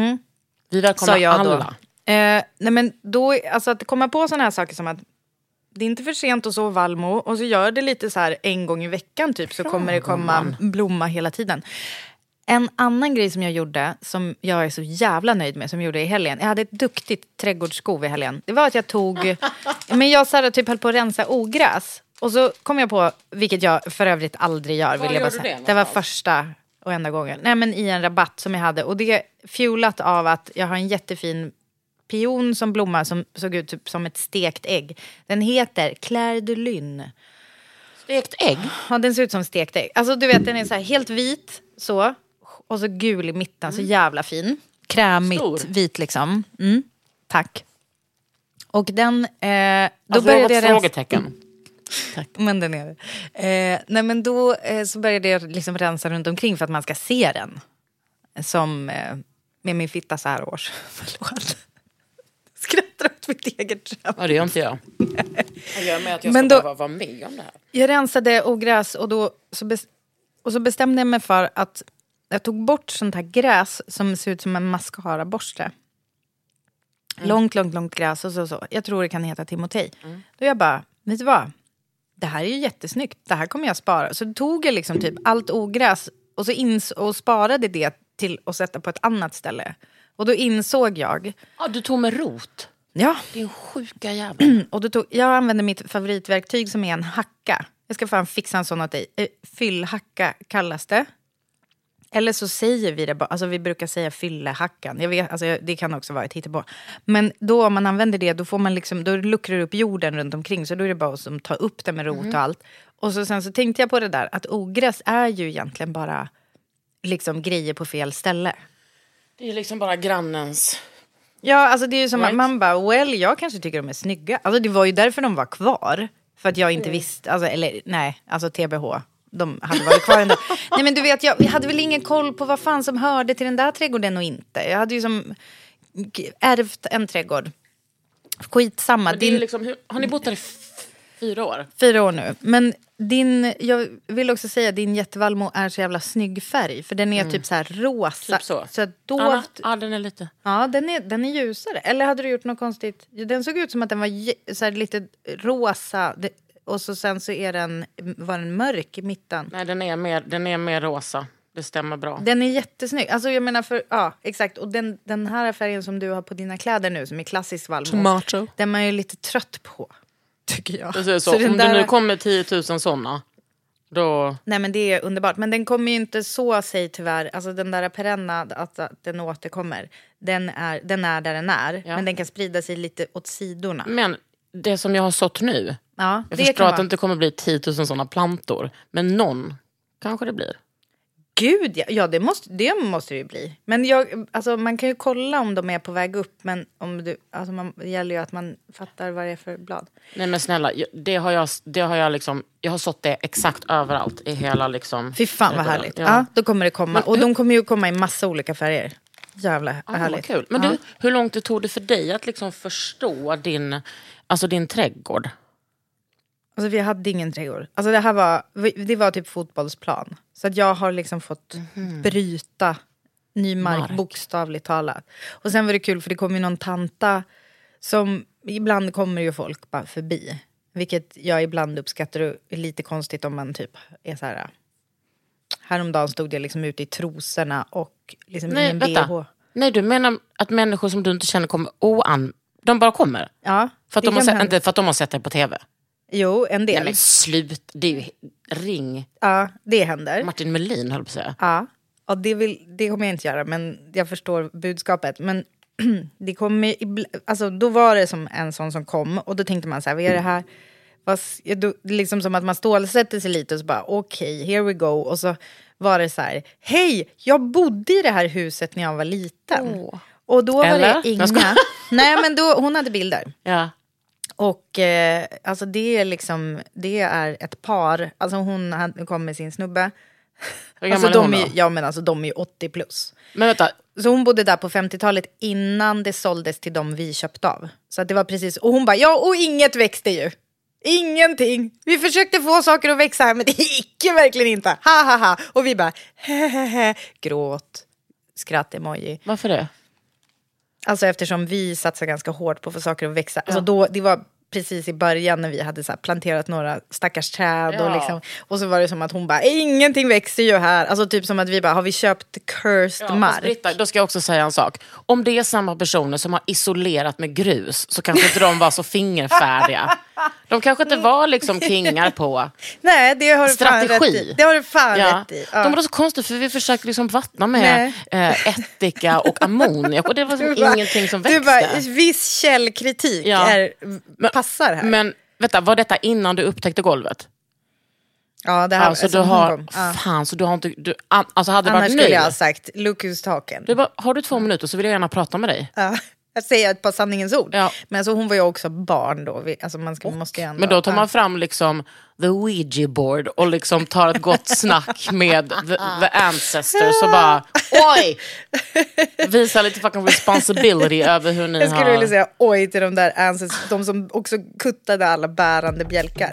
Vi välkomnar jag då. Eh, nej men då, alltså att komma på sådana här saker som att det är inte för sent att så vallmo och så gör det lite så här en gång i veckan typ så kommer det komma blomma hela tiden. En annan grej som jag gjorde som jag är så jävla nöjd med som jag gjorde i helgen. Jag hade ett duktigt trädgårdsskov i helgen. Det var att jag tog, men jag så här, typ höll på att rensa ogräs. Och så kom jag på, vilket jag för övrigt aldrig gör. Vill jag bara säga. det det var första och enda gången. Nej men i en rabatt som jag hade. Och det är fuelat av att jag har en jättefin pion som blommar som såg ut typ som ett stekt ägg. Den heter Claire de Lune. Stekt ägg. Ja, den ser ut som stekt ägg. Alltså du vet den är så här helt vit så. Och så gul i mitten, så jävla fin. Krämigt Stor. vit liksom. Mm, tack. Och den... Eh, då Alltså, började jag rensa... frågetecken. Men den är det. Eh, nej men då eh, så började jag liksom rensa runt omkring för att man ska se den. Som eh, med min fitta så här års. Förlåt. Skrattar åt mitt eget skämt. Ja, det gör inte jag. Jag gör med att jag Men ska då- behöva vara med om det här. Jag rensade ogräs och, då, så bes- och så bestämde jag mig för att jag tog bort sånt här gräs som ser ut som en mascaraborste. Långt, långt, långt gräs och så, så. Jag tror det kan heta timotej. Då jag bara, vet du vad? Det här är ju jättesnyggt. Det här kommer jag spara. Så tog jag liksom typ allt ogräs och, så ins- och sparade det till att sätta på ett annat ställe. Och då insåg jag, Ja, du tog med rot. ja, Din sjuka jävel. och då tog, jag använder mitt favoritverktyg som är en hacka. Jag ska fan fixa en sån åt dig. Eh, Fyllhacka kallas det. Eller så säger vi det bara, alltså vi brukar säga fyllehackan. Jag vet, alltså det kan också vara ett hittepå. Men då om man använder det, då, får man liksom, då luckrar det upp jorden runt omkring. Så då är det bara att ta upp det med rot och allt. Och så, sen så tänkte jag på det där, att ogräs är ju egentligen bara liksom grejer på fel ställe. Det är liksom bara grannens... Ja, alltså det är ju som Right. att man bara, well, jag kanske tycker de är snygga. Alltså det var ju därför de var kvar. För att jag inte visste, alltså, eller nej, alltså TBH. De hade varit kvar ändå. nej men du vet, jag, jag hade väl ingen koll på vad fan som hörde till den där trädgården och inte. Jag hade ju som ärvt en trädgård. Skitsamma. Din, liksom, hur, har ni bott här i fyra år? Fyra år nu. Men din, jag vill också säga din jättevallmo är så jävla snygg färg. För den är typ så här rosa. Typ så. så att Anna? Ja, den är lite... Ja, den är, den är ljusare. Eller hade du gjort något konstigt? Den såg ut som att den var så lite rosa. Och så sen så är den, var den mörk i mitten. Nej, den är mer, den är mer rosa. Det stämmer bra. Den är jättesnygg. Alltså jag menar för, ja exakt. Och den, den här färgen som du har på dina kläder nu som är klassisk vallmo. Tomato. Den är man ju lite trött på. Tycker jag. Precis så. Så Om där- det nu kommer 10 000 sådana, då... Nej men det är underbart. Men den kommer ju inte så sig tyvärr. Alltså den där perenna, att, att den återkommer. Den är, den är där den är. Ja. Men den kan sprida sig lite åt sidorna. Men det som jag har sått nu, Ja, jag förstår att det inte kommer bli 10 000 sådana plantor. Men någon kanske det blir. Gud ja, ja det, måste, det måste det ju bli. Men jag, alltså, man kan ju kolla om de är på väg upp. Men om du, alltså, man, det gäller ju att man fattar vad det är för blad. Nej men snälla, det har jag, det har jag liksom... Jag har sått det exakt överallt i hela liksom... Fy fan vad härligt. Ja. Ja. då kommer det komma. Men och de kommer ju komma i massa olika färger. Jävla Ja, vad härligt. kul. Men ja. du, hur långt det tog det för dig att liksom förstå din, alltså din trädgård? Alltså vi hade ingen trädgård. Alltså det här var, det var typ fotbollsplan. Så att jag har liksom fått bryta ny mark, Mark. bokstavligt talat. Och sen var det kul för det kom ju någon tanta som, ibland kommer ju folk bara förbi. Vilket jag ibland uppskattar och är lite konstigt om man typ är så här. Häromdagen stod jag liksom ute i trosorna och liksom i Nej, en vänta. bh. Nej, du menar att människor som du inte känner kommer oan... De bara kommer? Ja, För att de har sett, inte för att de har sett dig på tv? Jo, en del. Nej men slut, det är ju ring Ja, det händer. Martin Melin höll på att säga. Ja, ja det, vill, det kommer jag inte göra, men jag förstår budskapet. Men det kommer, alltså, då var det som en sån som kom och då tänkte man så här, vad är det här? Då, liksom som att man stålsätter sig lite och så bara, okej, here we go. Och så var det så här, hej, jag bodde i det här huset när jag var liten. Och då var Eller? det inga... Nej, men då, hon hade bilder. Ja. Och eh, alltså det är liksom, det är ett par, alltså hon hade- kom med sin snubbe. Hur Alltså är hon de då? är, ja men alltså de är ju 80 plus. Men vänta, Så hon bodde där på 50-talet innan det såldes till de vi köpte av. Så det var precis, och hon bara, ja och inget växte ju. Ingenting. Vi försökte få saker att växa här men det gick ju verkligen inte. Ha ha ha. Och vi bara, hehehe. Gråt, skratt-emoji. varför det? Alltså eftersom vi satsar ganska hårt på att få saker att växa. Alltså då, det var precis i början när vi hade så planterat några stackars träd. Och, Ja. liksom, och så var det som att hon bara, ingenting växer ju här. Alltså typ som att vi bara, har vi köpt cursed Ja, mark? Britta, då ska jag också säga en sak. Om det är samma personer som har isolerat med grus så kanske inte de var så fingerfärdiga. De kanske inte var liksom kingar på Nej, det har du fan rätt strategi. i. Det har du fan Ja. rätt i. Ja. De var så konstigt för vi försökte liksom vattna med eh, ättika och ammoniak och det var Du bara- ingenting som Du växte. bara, viss källkritik Ja. är, passar här. Men vänta, var detta innan du upptäckte golvet? ja, det här, Alltså, alltså, du har. Ja. fan så du har inte, du, alltså hade det Annars varit skulle nu, jag ha sagt, look who's talking. du bara, har du två minuter så vill jag gärna prata med dig. Ja. Jag säger ett par sanningens ord. Ja. Men alltså, hon var ju också barn då. Vi, alltså, man ska, måste ju ändå, Men då tar man fram liksom the Ouija board och liksom tar ett gott snack med the, the ancestors och bara oj! Visa lite fucking responsibility över hur ni Jag skulle har... vilja säga oj till de där ancestors, de som också kuttade alla bärande bjälkar.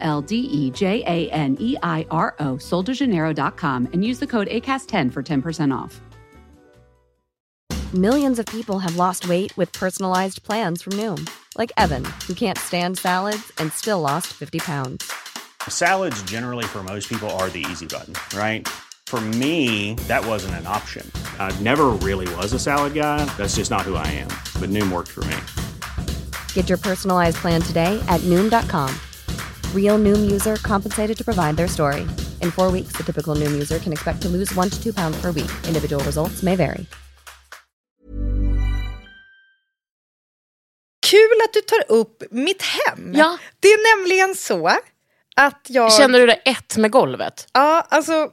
L D E J A N E I R O, soldejaneiro.com, and use the code ACAST10 for 10% off. Millions of people have lost weight with personalized plans from Noom, like Evan, who can't stand salads and still lost 50 pounds. Salads, generally, for most people, are the easy button, right? For me, that wasn't an option. I never really was a salad guy. That's just not who I am. But Noom worked for me. Get your personalized plan today at Noom.com. Real Noom user compensated to provide their story. In four weeks, the typical Noom user can expect to lose one to two pounds per week. Individual results may vary. Kul att du tar upp mitt hem. Ja. Det är nämligen så att jag... Känner du dig ett med golvet? Ja, alltså...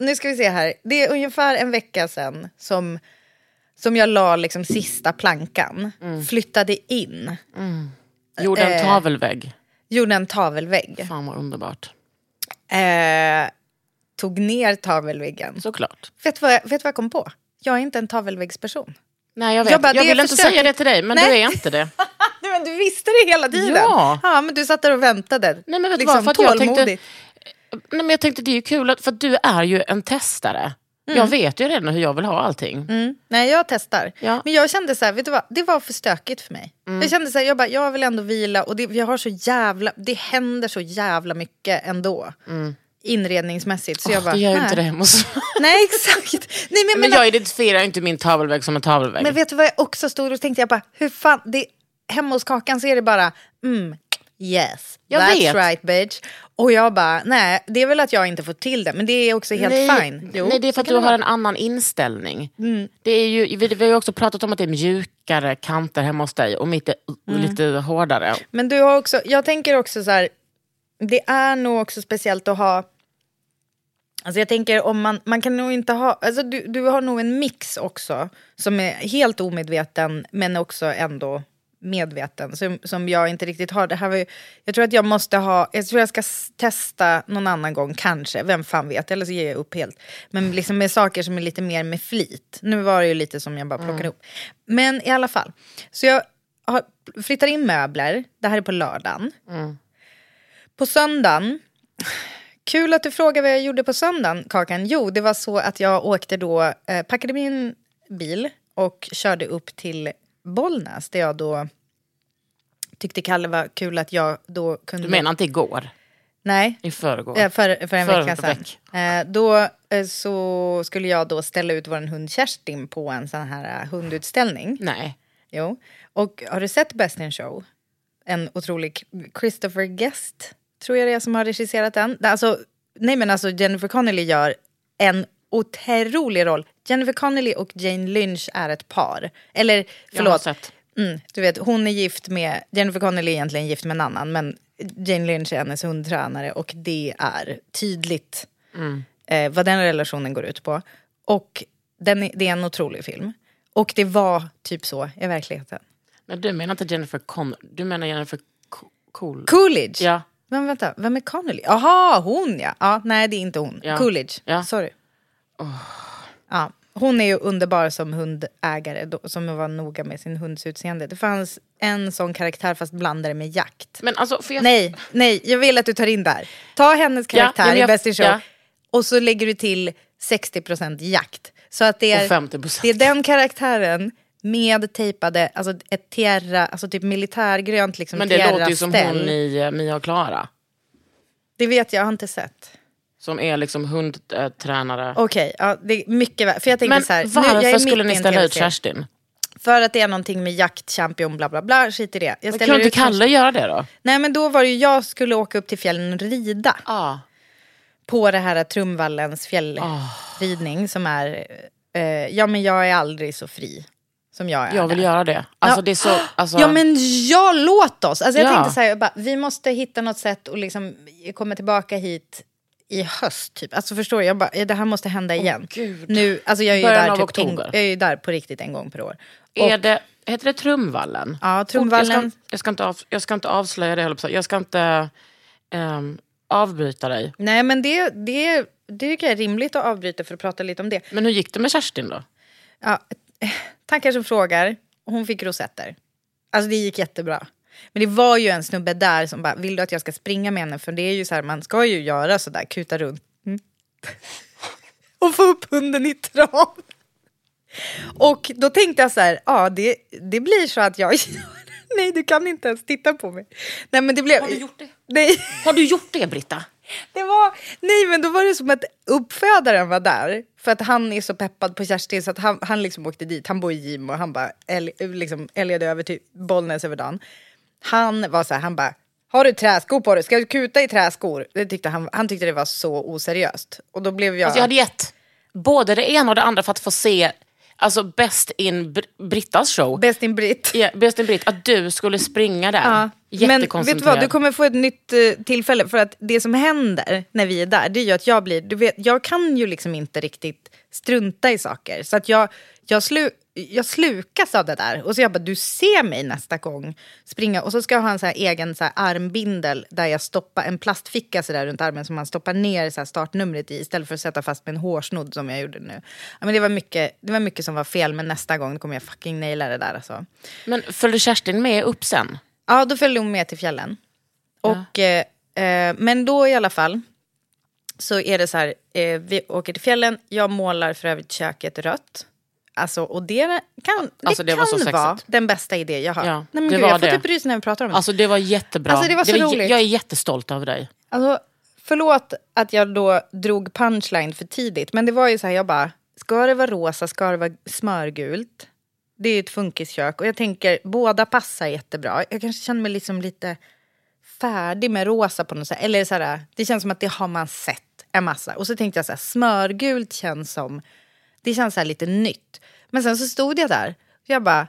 Nu ska vi se här. Det är ungefär en vecka sedan som, som jag la liksom sista plankan. Flyttade in. Gjorde en Eh. tavelvägg. Gjorde en tavelvägg. Fan vad underbart. Eh, tog ner tavelväggen. Såklart. Vet du vad, jag- vet vad jag kom på? Jag är inte en tavelväggsperson. Nej jag vet. Jag Jag, bara, det inte säga stökigt. det till dig men Nej. du är inte det. Nej, men du visste det hela tiden. Ja. men du satt där och väntade. Nej men vet du liksom, vad? För att jag tänkte, nej, men jag tänkte det är ju kul att, för att du är ju en testare. Jag vet ju redan hur jag vill ha allting. Mm. Nej, jag testar. Ja. Men jag kände så här, vet du vad? Det var för stökigt för mig. Jag kände så här, jag bara, jag vill ändå vila och det, jag har så jävla, det händer så jävla mycket ändå. Inredningsmässigt. Så jag bara, det gör ju inte det hemma hos Nej, exakt. Nej, men, Men men, jag identifierar ju inte min tavelvägg som en tavelvägg. men vet du vad jag också stod och tänkte, jag bara, hur fan, det, hemma hos Kakan så är det bara, mm, yes, Jag that's vet. right bitch. Och jag bara, nej, det är väl att jag inte får till det, men det är också helt nej, fine. Jo, nej, det är för att du har vara. en annan inställning. Det är ju, vi, vi har ju också pratat om att det är mjukare kanter hemma hos dig och mitt är Mm. lite hårdare. Men du har också, jag tänker också så här, det är nog också speciellt att ha, alltså jag tänker om man, man kan nog inte ha, alltså du, du har nog en mix också som är helt omedveten men också ändå medveten som, som jag inte riktigt har. Det här var ju, jag tror att jag måste ha, jag tror jag ska testa någon annan gång kanske, vem fan vet, eller så ger jag upp helt. Men liksom med saker som är lite mer med flit. Nu var det ju lite som jag bara plockade upp. Men i alla fall, så jag har, flyttar in möbler, det här är på lördagen. På söndagen, kul att du frågar vad jag gjorde på söndagen Kakan. Jo, det var så att jag åkte då, eh, packade min bil och körde upp till Bollnäs där jag då tyckte Kalle var kul att jag då kunde... Du menar inte igår? Nej, I förrgår? för, för en vecka sedan. Eh, då eh, så skulle jag då ställa ut vår hund Kerstin på en sån här eh, hundutställning. Nej. Jo. Och har du sett Best in Show? En otrolig Christopher Guest, tror jag det är som har regisserat den. Alltså, nej men alltså Jennifer Connelly gör en otrolig roll. Jennifer Connelly och Jane Lynch är ett par. Eller Jag förlåt, sett. mm, du vet hon är gift med, Jennifer Connelly är egentligen gift med en annan men Jane Lynch är hennes hundtränare och det är tydligt eh, vad den relationen går ut på. Och den det är en otrolig film. Och det var typ så i verkligheten. Men du menar inte Jennifer Con... Du menar Jennifer Co- Cool? Coolidge? Ja. Men vänta, vem är Connelly? Jaha, hon ja. ja. Nej, det är inte hon. Ja. Coolidge, Ja. sorry. Ja, hon är ju underbar som hundägare, då, som var noga med sin hunds utseende. Det fanns en sån karaktär fast blandade med jakt. Men alltså, jag... Nej, nej, jag vill att du tar in där. Ta hennes karaktär ja, men i jag- Best in Show ja. och så lägger du till 60% jakt. Så att det är, Och 50%. det är den karaktären med tejpade, alltså ett tiara, alltså typ militärgrönt liksom Men det låter ju som hon i eh, Mia och Klara. Det vet jag, jag har inte sett. Som är liksom hundtränare. Okej, ja, det är mycket väl. För jag tänkte Men så här, nu, varför jag är skulle ni ställa ut. Kerstin? För att det är någonting med jaktchampion, bla bla bla, skit i det. Jag Kunde inte Kalle göra det då? Nej men då var det ju, jag skulle åka upp till fjällen och rida. Ja. På det här Trumvallens fjällridning som är, eh, ja men jag är aldrig så fri. som jag är Jag vill där. göra det. Alltså Ja. det är så... Alltså, Ja men ja, låt oss. Alltså, jag Ja. tänkte så här, jag bara, vi måste hitta något sätt att liksom komma tillbaka hit i höst. Typ. Alltså förstår du, jag bara, det här måste hända igen. Gud. Nu, alltså jag är ju Början där av typ en, oktober. jag är ju där på riktigt en gång per år. Är Och- det, heter det Trumvallen? Ja, Trumvallen. Jag ska, jag, ska inte av, jag ska inte avslöja det, jag. Jag ska inte ehm, avbryta dig. Nej men det, det, det tycker jag är rimligt att avbryta för att prata lite om det. Men hur gick det med Kerstin då? Ja, eh, tackar som frågar. Hon fick rosetter. Alltså det gick jättebra. Men det var ju en snubbe där som bara, vill du att jag ska springa med henne? För det är ju så här, man ska ju göra sådär, kuta runt. Mm. Och få upp hunden i trav. Och då tänkte jag så här, ja det, det blir så att jag Nej, du kan inte ens titta på mig. Nej, men det blev... Har du gjort det? Nej. Har du gjort det, Britta? Det var, nej men då var det som att uppfödaren var där. För att han är så peppad på Kerstin så att han, han liksom åkte dit. Han bor i Gimo och han bara äl, liksom, älgade över till Bollnäs över dagen. Han var så här, han bara, har du träskor på dig? Ska du kuta i träskor? Det tyckte han, han tyckte det var så oseriöst. Och då blev jag... Alltså jag hade gett både det ena och det andra för att få se alltså Best in Br- Brittas show. Bäst in Britt. Ja, Best in Britt, att du skulle springa där. Ja. Men vet du vad, du kommer få ett nytt eh, tillfälle. För att det som händer när vi är där, det är ju att jag blir... Du vet, jag kan ju liksom inte riktigt strunta i saker. Så att jag, jag, slu, jag slukas av det där. Och så jag bara, du ser mig nästa gång springa. Och så ska jag ha en så här egen så armbindel där jag stoppar en plastficka så där runt armen som man stoppar ner så startnumret i istället för att sätta fast med en hårsnodd som jag gjorde nu. Ja, men det, var mycket, det var mycket som var fel, men nästa gång kommer jag fucking naila det där. Alltså. Men följde Kerstin med upp sen? Ja, då följde hon med till fjällen. Och, eh, eh, men då i alla fall så är det så här, eh, vi åker till fjällen, jag målar för övrigt köket rött. Alltså, och det kan, det Alltså, det kan var så sexigt. vara den bästa idé jag har. Ja, Nej, men det gud, var jag får det. typ rys när vi pratar om det. Alltså det var jättebra. Alltså, det var så jä- roligt. Jag är jättestolt över dig. Alltså, förlåt att jag då drog punchline för tidigt, men det var ju så här, jag bara, ska det vara rosa, ska det vara smörgult? Det är ju ett funkiskök och jag tänker, båda passar jättebra. Jag kanske känner mig liksom lite färdig med rosa på något sätt. Eller så här, det känns som att det har man sett en massa. Och så tänkte jag så här, smörgult känns som, det känns så här lite nytt. Men sen så stod jag där, och jag bara,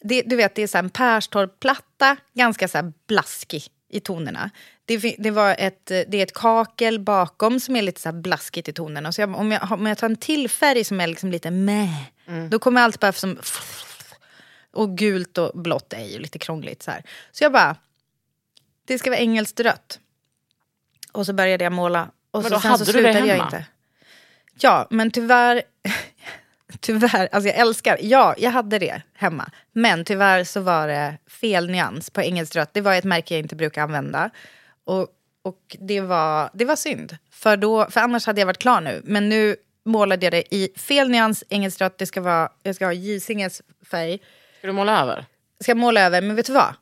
det, du vet, det är så här en Perstorp-platta, ganska så här blaskig i tonerna. Det, det, var ett, det är ett kakel bakom som är lite så blaskigt i tonerna. Så jag, om, jag, om jag tar en till färg som är liksom lite meh, då kommer allt bara som... Och gult och blått är ju lite krångligt. Så, här. så jag bara, det ska vara engelskt rött. Och så började jag måla. Och Men så, då hade så du det hemma? inte. Ja, men tyvärr... Tyvärr, alltså jag älskar, ja jag hade det hemma. Men tyvärr så var det fel nyans på engelskt rött. Det var ett märke jag inte brukar använda. Och, och det, var, det var synd. För, då, för annars hade jag varit klar nu. Men nu målade jag det i fel nyans, engelskt rött. Det ska vara, jag ska ha Gysinges färg. Ska du måla över? Ska jag måla över, men vet du vad?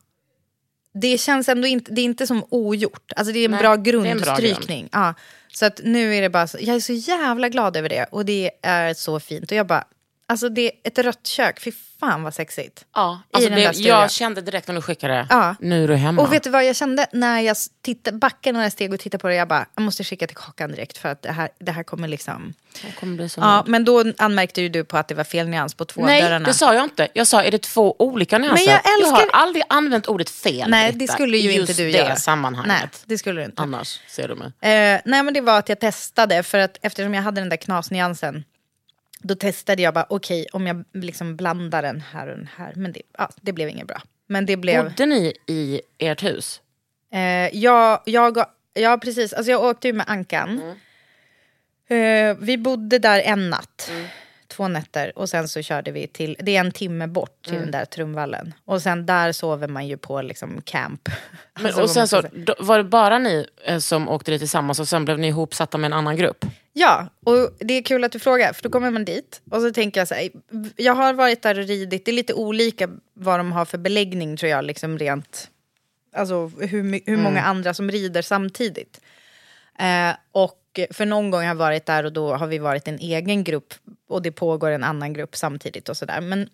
Det känns ändå inte, det är inte som ogjort. Alltså det är en Nej, bra grundstrykning. Ja, så att nu är det bara så, jag är så jävla glad över det. Och det är så fint. Och jag bara, alltså det är ett rött kök, fy fan vad sexigt. Ja. Alltså där det, jag kände direkt när du skickade, Ja. nu är du hemma. Och vet du vad jag kände när jag titta, backade några steg och tittade på det? Jag bara, jag måste skicka till Kakan direkt för att det här, det här kommer liksom... Jag kommer bli så Ja, men då anmärkte ju du på att det var fel nyans på två Nej, dörrarna. det sa jag inte. Jag sa, är det två olika nyanser? Men jag älskar- jag har aldrig använt ordet fel. Nej, det skulle ju inte just du det göra. sammanhanget. Nej, det skulle du inte. Annars ser du mig. Eh, nej men det var att jag testade för att eftersom jag hade den där knasnyansen då testade jag bara okej om jag liksom blandar den här och den här men det, ja, det blev inget bra. Men det blev, Bodde ni i ert hus? eh, jag, jag, ja precis, alltså jag åkte ju med Ankan. Eh, vi bodde där en natt, två nätter och sen så körde vi till, det är en timme bort till den där Trumvallen. Och sen där sover man ju på liksom camp. Men, Alltså, och sen så, då, var det bara ni eh, som åkte dit tillsammans och sen blev ni ihopsatta med en annan grupp? Ja, och det är kul att du frågar, för då kommer man dit och så tänker jag så här, jag har varit där och ridit, det är lite olika vad de har för beläggning tror jag, liksom rent, alltså hur, hur många andra som rider samtidigt. Eh, och för någon gång har jag varit där och då har vi varit en egen grupp och det pågår en annan grupp samtidigt och sådär. Men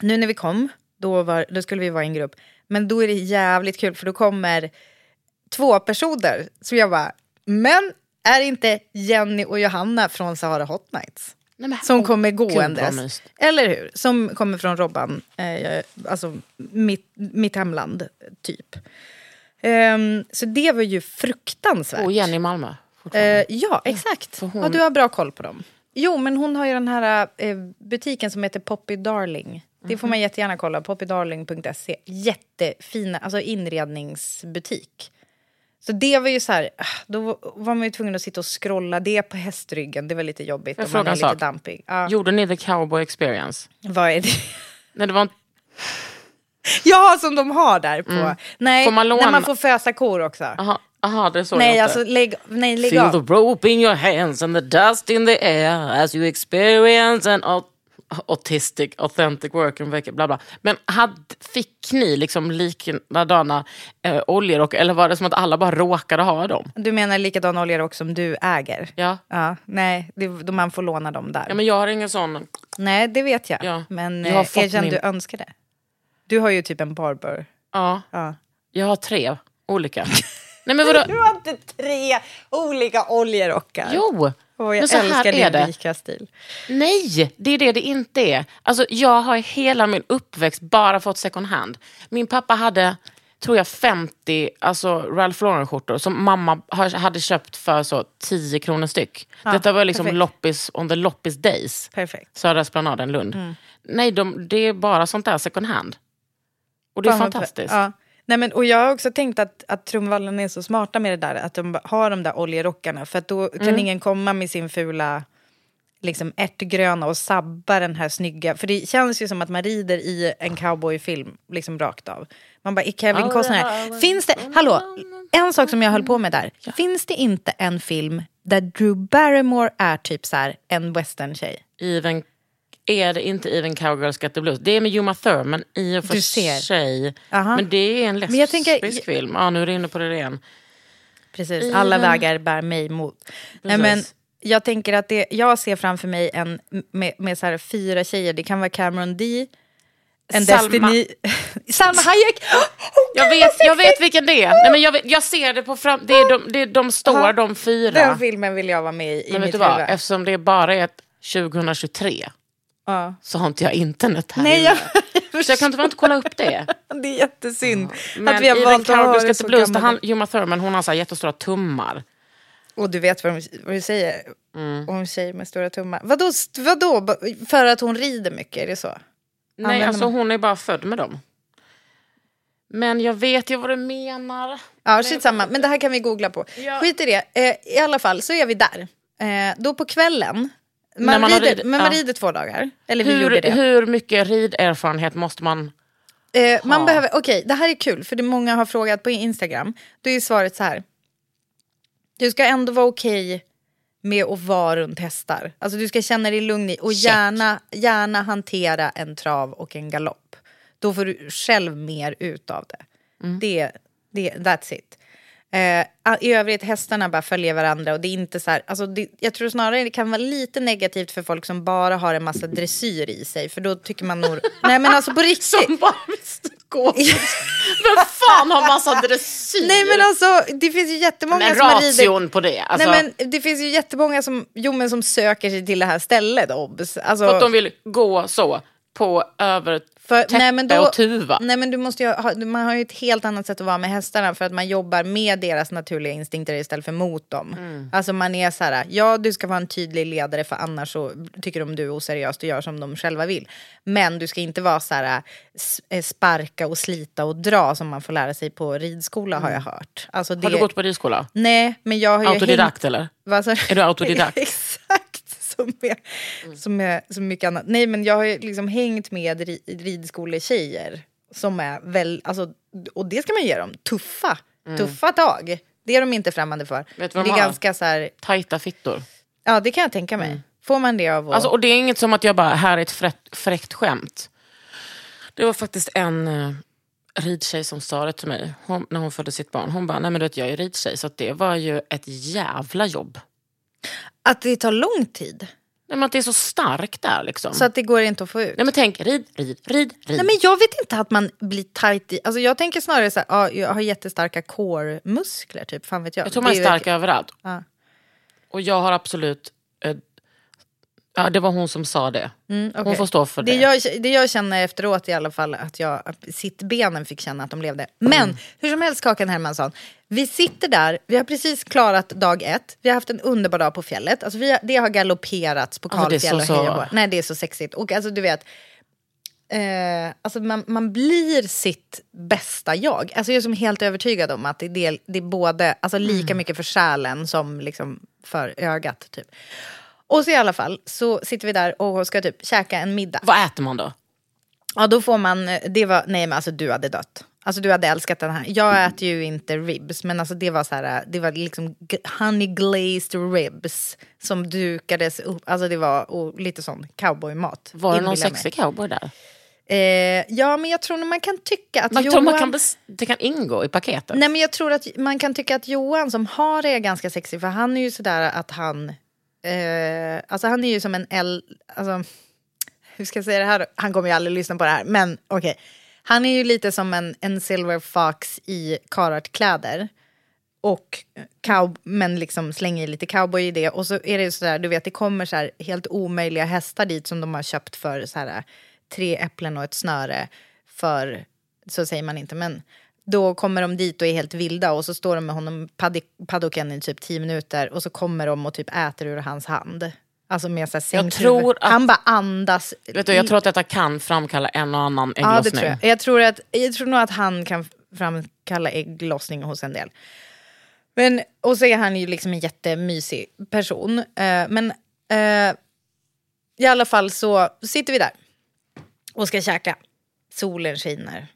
nu när vi kom, då, var, då skulle vi vara i en grupp, men då är det jävligt kul för då kommer två personer som jag bara, men är inte Jenny och Johanna från Sahara Hot Nights? Nej, som kommer gåendes. Eller hur? Som kommer från Robban, eh, alltså mitt, mitt hemland, typ. Ehm, så det var ju fruktansvärt. Och Jenny i Malmö. Eh, ja, exakt. hon- Ja, du har bra koll på dem. Jo, men hon har ju den här eh, butiken som heter Poppy Darling. Det får man jättegärna kolla. Poppydarling.se. Jättefina, alltså inredningsbutik. Så det var ju så här, ah, då var man ju tvungen att sitta och scrolla det på hästryggen. Det var lite jobbigt jag om man fråga är en lite sak? dampig. Ja, Gjorde ni the cowboy experience? vad är det? Nej, det var inte... Ja, som de har där på. Nej, Mm. Får man låna- när man får fösa kor också. Aha, aha, det är så nej, det alltså låter. lägg, nej, lägg Feel av. the rope in your hands and the dust in the air as you experience an aut- autistic authentic work and bla bla. Men hade, fick ni liksom likadana eh, oljor eller var det som att alla bara råkade ha dem? Du menar likadan oljerock som du äger? Ja. Ja, nej, det, då man får låna dem där. ja, men jag har ingen sån. Nej, det vet jag. Ja, Men jag eh, erkänn min- du önskar det. Du har ju typ en barber. Ja, Ja. jag har tre olika. Nej men vadå? Du har inte tre olika oljerockar. Jo, Åh, jag men så här älskar är din vika-stil. Nej, det är det det inte är. Alltså, jag har hela min uppväxt bara fått second hand. Min pappa hade, tror jag, 50 alltså Ralph Lauren-skjortor som mamma hade köpt för så 10 kronor styck. Detta var liksom perfekt. loppis on the loppis days. Perfekt. Södra Esplanaden, Lund. Mm. Nej, de, det är bara sånt där second hand. Och det är Fan, fantastiskt. Ja. Nej, men, och jag har också tänkt att, att Trumvallen är så smarta med det där. Att de har de där oljerockarna. För att då kan Mm. ingen komma med sin fula liksom, ärtgröna och sabba den här snygga. För det känns ju som att man rider i en cowboyfilm liksom rakt av. Man bara, är Kevin Costner här? Finns det, hallå, en sak som jag höll på med där. Finns det inte en film där Drew Barrymore är typ så här en western-tjej? Even, är det inte Even Cowgirls Got the Blues? Det är med Uma Thurman i och för Du ser. sig. Aha. Men det är en lesbisk tänker- film. Ja, nu är du inne på det igen. Precis, alla vägar bär mig mot. Nej, men jag tänker att det, jag ser framför mig en med, med så fyra tjejer. Det kan vara Cameron D, en Salma. Destiny... Salma Hayek! Jag vet, jag vet vilken det är. Nej, men jag, vet, jag ser det på fram... Det är de, det är, de står, Aha. de fyra. Den filmen vill jag vara med i, i men vet mitt du vad? Eftersom det bara är ett 2023 Ja. så har inte jag internet här Nej, jag, Så jag kan inte, inte kolla upp det. det är jättesynd Men att vi har valt att ha det så Blues, han, Uma Thurman hon har så jättestora tummar. Och du vet vad, de, vad du säger Mm. om tjej med stora tummar. Vadå, vadå? För att hon rider mycket, är det så? Nej, Använder alltså man- hon är bara född med dem. Men jag vet ju vad du menar. Ja, shit samma. Men det här kan vi googla på. Ja. Skit i det. Eh, I alla fall så är vi där. Eh, då på kvällen. När Man, man har rider, rid- men man ja. rider två dagar. Eller vi gjorde Hur, det. hur mycket riderfarenhet måste man... Eh, man Ha. behöver, okej, det här är kul för det många har frågat på Instagram. Då är svaret så här. Du ska ändå vara okej med att vara runt hästar. Alltså du ska känna dig lugn i och Check. gärna, gärna hantera en trav och en galopp. Då får du själv mer ut av det. Mm. det, det that's it. Eh, I övrigt, hästarna bara följer varandra och det är inte så här, alltså det, jag tror snarare det kan vara lite negativt för folk som bara har en massa dressyr i sig, för då tycker man nog, nej men alltså på riktigt. Som bara gå. Vem fan har massa dressyr? Nej men alltså det finns ju jättemånga men som rider... på det. Alltså, Nej men det finns ju jättemånga som, jo, men som söker sig till det här stället obs. Alltså, För att de vill gå så på över för, täppe nej, men då, och tuva. Nej men du måste ju ha, man har ju ett helt annat sätt att vara med hästarna för att man jobbar med deras naturliga instinkter istället för mot dem. Mm. Alltså man är så här, ja du ska vara en tydlig ledare för annars så tycker de du är oseriöst och gör som de själva vill. Men du ska inte vara så här, eh, sparka och slita och dra som man får lära sig på ridskola har jag hört. Alltså, det, Mm. Har du gått på ridskola? Nej men jag har ju Autodidakt eller? Vad? Är du autodidakt? Exakt, som med, som med så mycket annat. Nej men jag har ju liksom hängt med ri, ridskoletjejer som är väl, alltså, och det ska man ge dem, tuffa, tuffa tag. Det är de inte främmande för. Mm. Vet du vad det är ganska så här, Tajta fittor. ja det kan jag tänka mig. Får man det av att... Alltså, och det är inget som att jag bara, här är ett fräckt, fräckt skämt. Det var faktiskt en uh, ridtjej som sa det till mig hon, när hon födde sitt barn. Hon bara, nej men du vet jag är ridtjej så det var ju ett jävla jobb. Att det tar lång tid. Nej, men att det är så starkt där liksom. Så att det går inte att få ut. Nej men tänk, rid, rid, rid, rid. Nej men jag vet inte att man blir tight i, alltså jag tänker snarare så här, ja, jag har jättestarka core-muskler typ, fan vet jag. jag tror man är stark ett- överallt. Ja. Och jag har absolut... Ja, det var hon som sa det. Hon okej. får stå för det. Det jag, det jag känner efteråt i alla fall, att jag att sittbenen fick känna att de levde. Men Mm. hur som helst Kakan Hermansson, vi sitter där, vi har precis klarat dag ett, vi har haft en underbar dag på fjället. Alltså vi har, det har galopperats på Alltså, kalfjäll så- och hej och så-. Nej det är så sexigt. Och alltså du vet, eh, alltså man, man blir sitt bästa jag. Alltså jag är som helt övertygad om att det är, det är både, alltså lika Mm. mycket för själen som liksom för ögat. Typ. Och så i alla fall så sitter vi där och ska typ käka en middag. Vad äter man då? Ja, då får man, det var, nej men alltså du hade dött. Alltså du hade älskat den här. Jag äter ju inte ribs, men alltså det var så här, det var liksom honey glazed ribs som dukades upp. Alltså det var och lite sån cowboymat. Var det någon sexig cowboy där? Eh, ja, men jag tror nog man kan tycka att Man, Johan... tror man kan det kan ingå i paketet? Nej, men jag tror att man kan tycka att Johan som har det är ganska sexig, för han är ju sådär att han... Eh, alltså han är ju som en L... Alltså, hur ska jag säga det här? Han kommer ju aldrig lyssna på det här, men okej. Han är ju lite som en, en Silver Fox i karatkläder. Och cow, men liksom slänger i lite cowboy i det. Och så är det ju sådär, du vet, det kommer så här helt omöjliga hästar dit som de har köpt för så här, tre äpplen och ett snöre. För, så säger man inte, men då kommer de dit och är helt vilda och så står de med honom paddocken i typ tio minuter och så kommer de och typ äter ur hans hand. Alltså med så sänkt tror att- Han bara andas. Vet du, jag tror att detta kan framkalla en och annan Ja, ägglossning. tror jag. Jag tror, att, jag tror nog att han kan framkalla ägglossning hos en del. Men, och så är han ju liksom en jättemysig person. Eh, men eh, i alla fall så sitter vi där och ska käka. Solen skiner.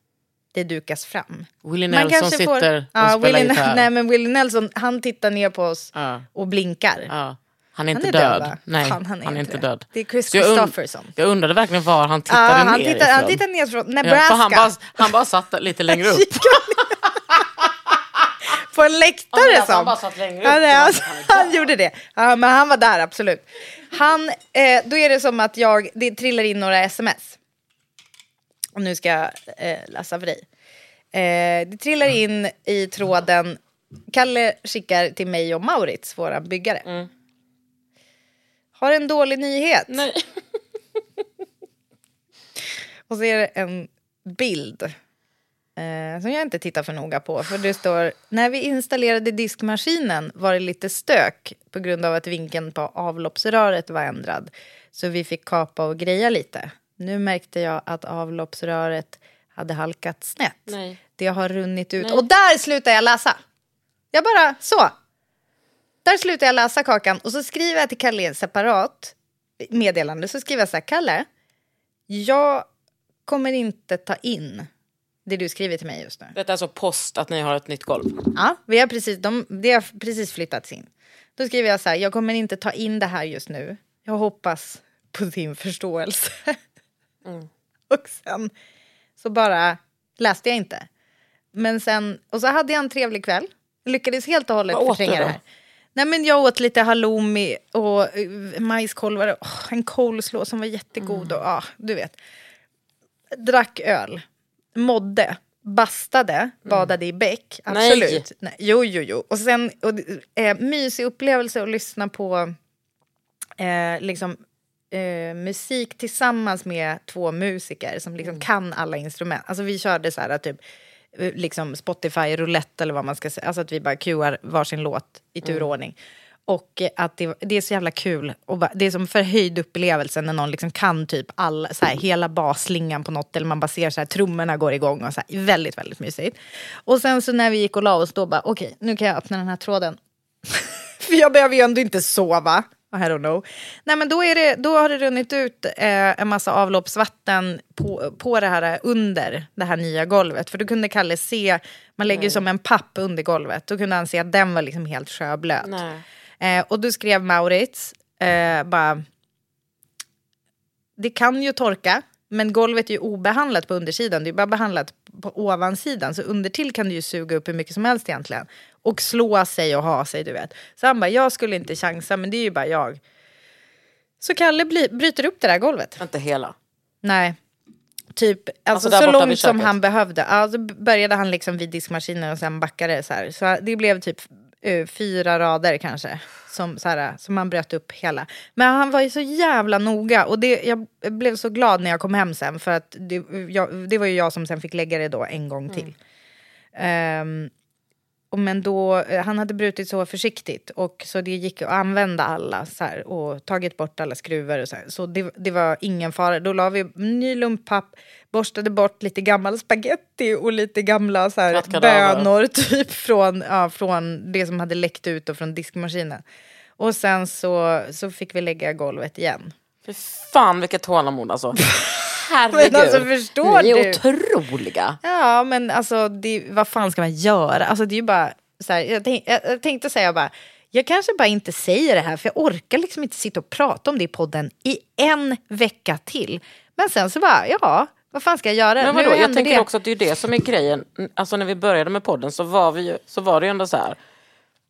Det dukas fram. Willie Nelson kanske sitter får- och ja, spelar Willie, gitarr. Nej, men Willie Nelson, han tittar ner på oss Ja. och blinkar. Ja. Han är inte Han är död, död. Nej, Fan, han är inte det. död. Det är Chris Så jag und-. Jag undrade verkligen var han Ja, tittade han, ner tittar, han ifrån. tittar ner från Ja, Nebraska. för han, bara, han bara satt lite längre upp. på en läktare Ja, alltså, som. han bara satt längre upp. Ja, nej, Han- alltså, han gjorde det. Ja, men han var där absolut. Han, eh, då är det som att jag, det trillar in några sms. Och nu ska jag eh, läsa för dig. Eh, det trillar in i tråden. Kalle skickar till mig och Maurits, våra byggare. Har en dålig nyhet. Nej. Och så är det en bild eh, som jag inte tittar för noga på. För det står, när vi installerade diskmaskinen var det lite stök på grund av att vinkeln på avloppsröret var ändrad. Så vi fick kapa och greja lite. Nu märkte jag att avloppsröret hade halkat snett. Nej. Det har runnit ut. Och där slutar jag läsa. Jag bara, så. Där slutar jag läsa kakan. Och så skriver jag till Kalle separat meddelande. Så skriver jag så här, Kalle. Jag kommer inte ta in det du skriver till mig just nu. Detta är alltså post att ni har ett nytt golv. Ja, vi har precis, de, det har precis flyttats in. Då skriver jag så här, jag kommer inte ta in det här just nu. Jag hoppas på din förståelse. Och sen så bara läste jag inte. Men sen, och så hade jag en trevlig kväll. Lyckades helt och hållet förtränga det här. Nej men jag åt lite halloumi och uh, majskolvar och oh, en coleslaw som var jättegod och ja, du vet. Drack öl, mådde, bastade, badade i bäck, Nej. absolut. Nej. Jo, jo, jo. Och sen, och, eh, mysig upplevelse att lyssna på eh, liksom, eh, musik tillsammans med två musiker som liksom kan alla instrument. Alltså vi körde så här typ eh, liksom Spotify roulette eller vad man ska säga. Alltså att vi bara cuear varsin låt i turordning. Och eh, att det, det är så jävla kul. Och bara, det är som förhöjd upplevelse när någon liksom kan typ alla, så här, hela basslingan på något. Eller man bara ser så här, trummorna går igång. Och så här, väldigt, väldigt mysigt. Och sen så när vi gick och la oss då bara, okej, nu kan jag öppna den här tråden. För jag behöver ju ändå inte sova. I don't know. Nej men då, är det, då har det runnit ut eh, en massa avloppsvatten på, på det här under det här nya golvet. För då kunde Kalle se, man lägger ju som en papp under golvet. Då kunde han se att den var liksom helt sjöblöt. Nej. Eh, och då skrev Maurits eh, bara... Det kan ju torka, men golvet är ju obehandlat på undersidan. Det är bara behandlat på ovansidan. Så undertill kan det ju suga upp hur mycket som helst egentligen. Och slå sig och ha sig, du vet. Så han bara, jag skulle inte chansa, men det är ju bara jag. Så Kalle bli, bryter upp det där golvet. Inte hela. Nej. Typ, alltså, Alltså så långt som han behövde. Ja, så började han liksom vid diskmaskinen och sen backade så här. Så det blev typ uh, fyra rader kanske. Som, så här, som han bröt upp hela. Men han var ju så jävla noga. Och det, jag blev så glad när jag kom hem sen. För att det, jag, det var ju jag som sen fick lägga det då en gång till. Um, och men då, eh, han hade brutit så försiktigt och så det gick att använda alla så här, och tagit bort alla skruvar och så här. Så det, det var ingen fara. Då la vi ny lumpapp, borstade bort lite gammal spaghetti och lite gamla så här, bönor typ från, ja, från det som hade läckt ut och från diskmaskinen. Och sen så, så fick vi lägga golvet igen. Fy fan vilket tålamod alltså. herregud. Men alltså förstår Ni är du? otroliga. Ja, men alltså det, vad fan ska man göra? Alltså det är ju bara så här, jag, tänk, jag, jag tänkte säga bara, jag kanske bara inte säger det här för jag orkar liksom inte sitta och prata om det i podden i en vecka till. Men sen så bara, ja, vad fan ska jag göra? Men Nu vadå, jag tänker det. också att det är det som är grejen. Alltså när vi började med podden så var, vi ju, så var det ju ändå så här.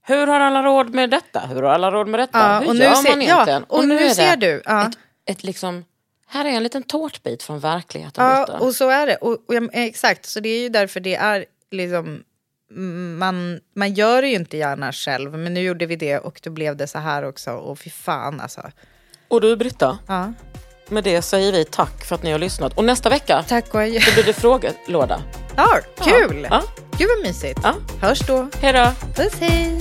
Hur har alla råd med detta? Hur har alla råd med detta? Ja, Hur och nu gör ser- man ja, egentligen? och nu är det ser du, ja. Ett, ett liksom, här är en liten tårtbit från verkligheten. Ja, och så är det. Och, och exakt, så det är ju därför det är liksom... mm, Man, man gör det ju inte gärna själv, men nu gjorde vi det och då blev det så här också. Och fy fan alltså. och du Britta, Ja. med det säger vi tack för att ni har lyssnat. Och nästa vecka Tack och adjö. då blir det frågelåda. Ja, kul! Ja. Gud vad mysigt. Ja. Hörs då. Hej då! Puss hej!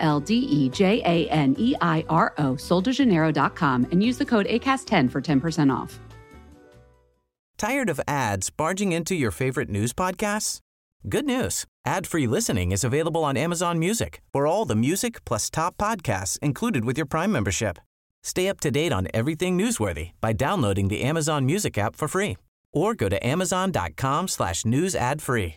L D E J A N E I R O, soldejaneiro.com, and use the code ACAST10 for 10% off. Tired of ads barging into your favorite news podcasts? Good news. Ad-free listening is available on Amazon Music for all the music plus top podcasts included with your Prime membership. Stay up to date on everything newsworthy by downloading the Amazon Music app for free or go to amazon.com slash news ad free.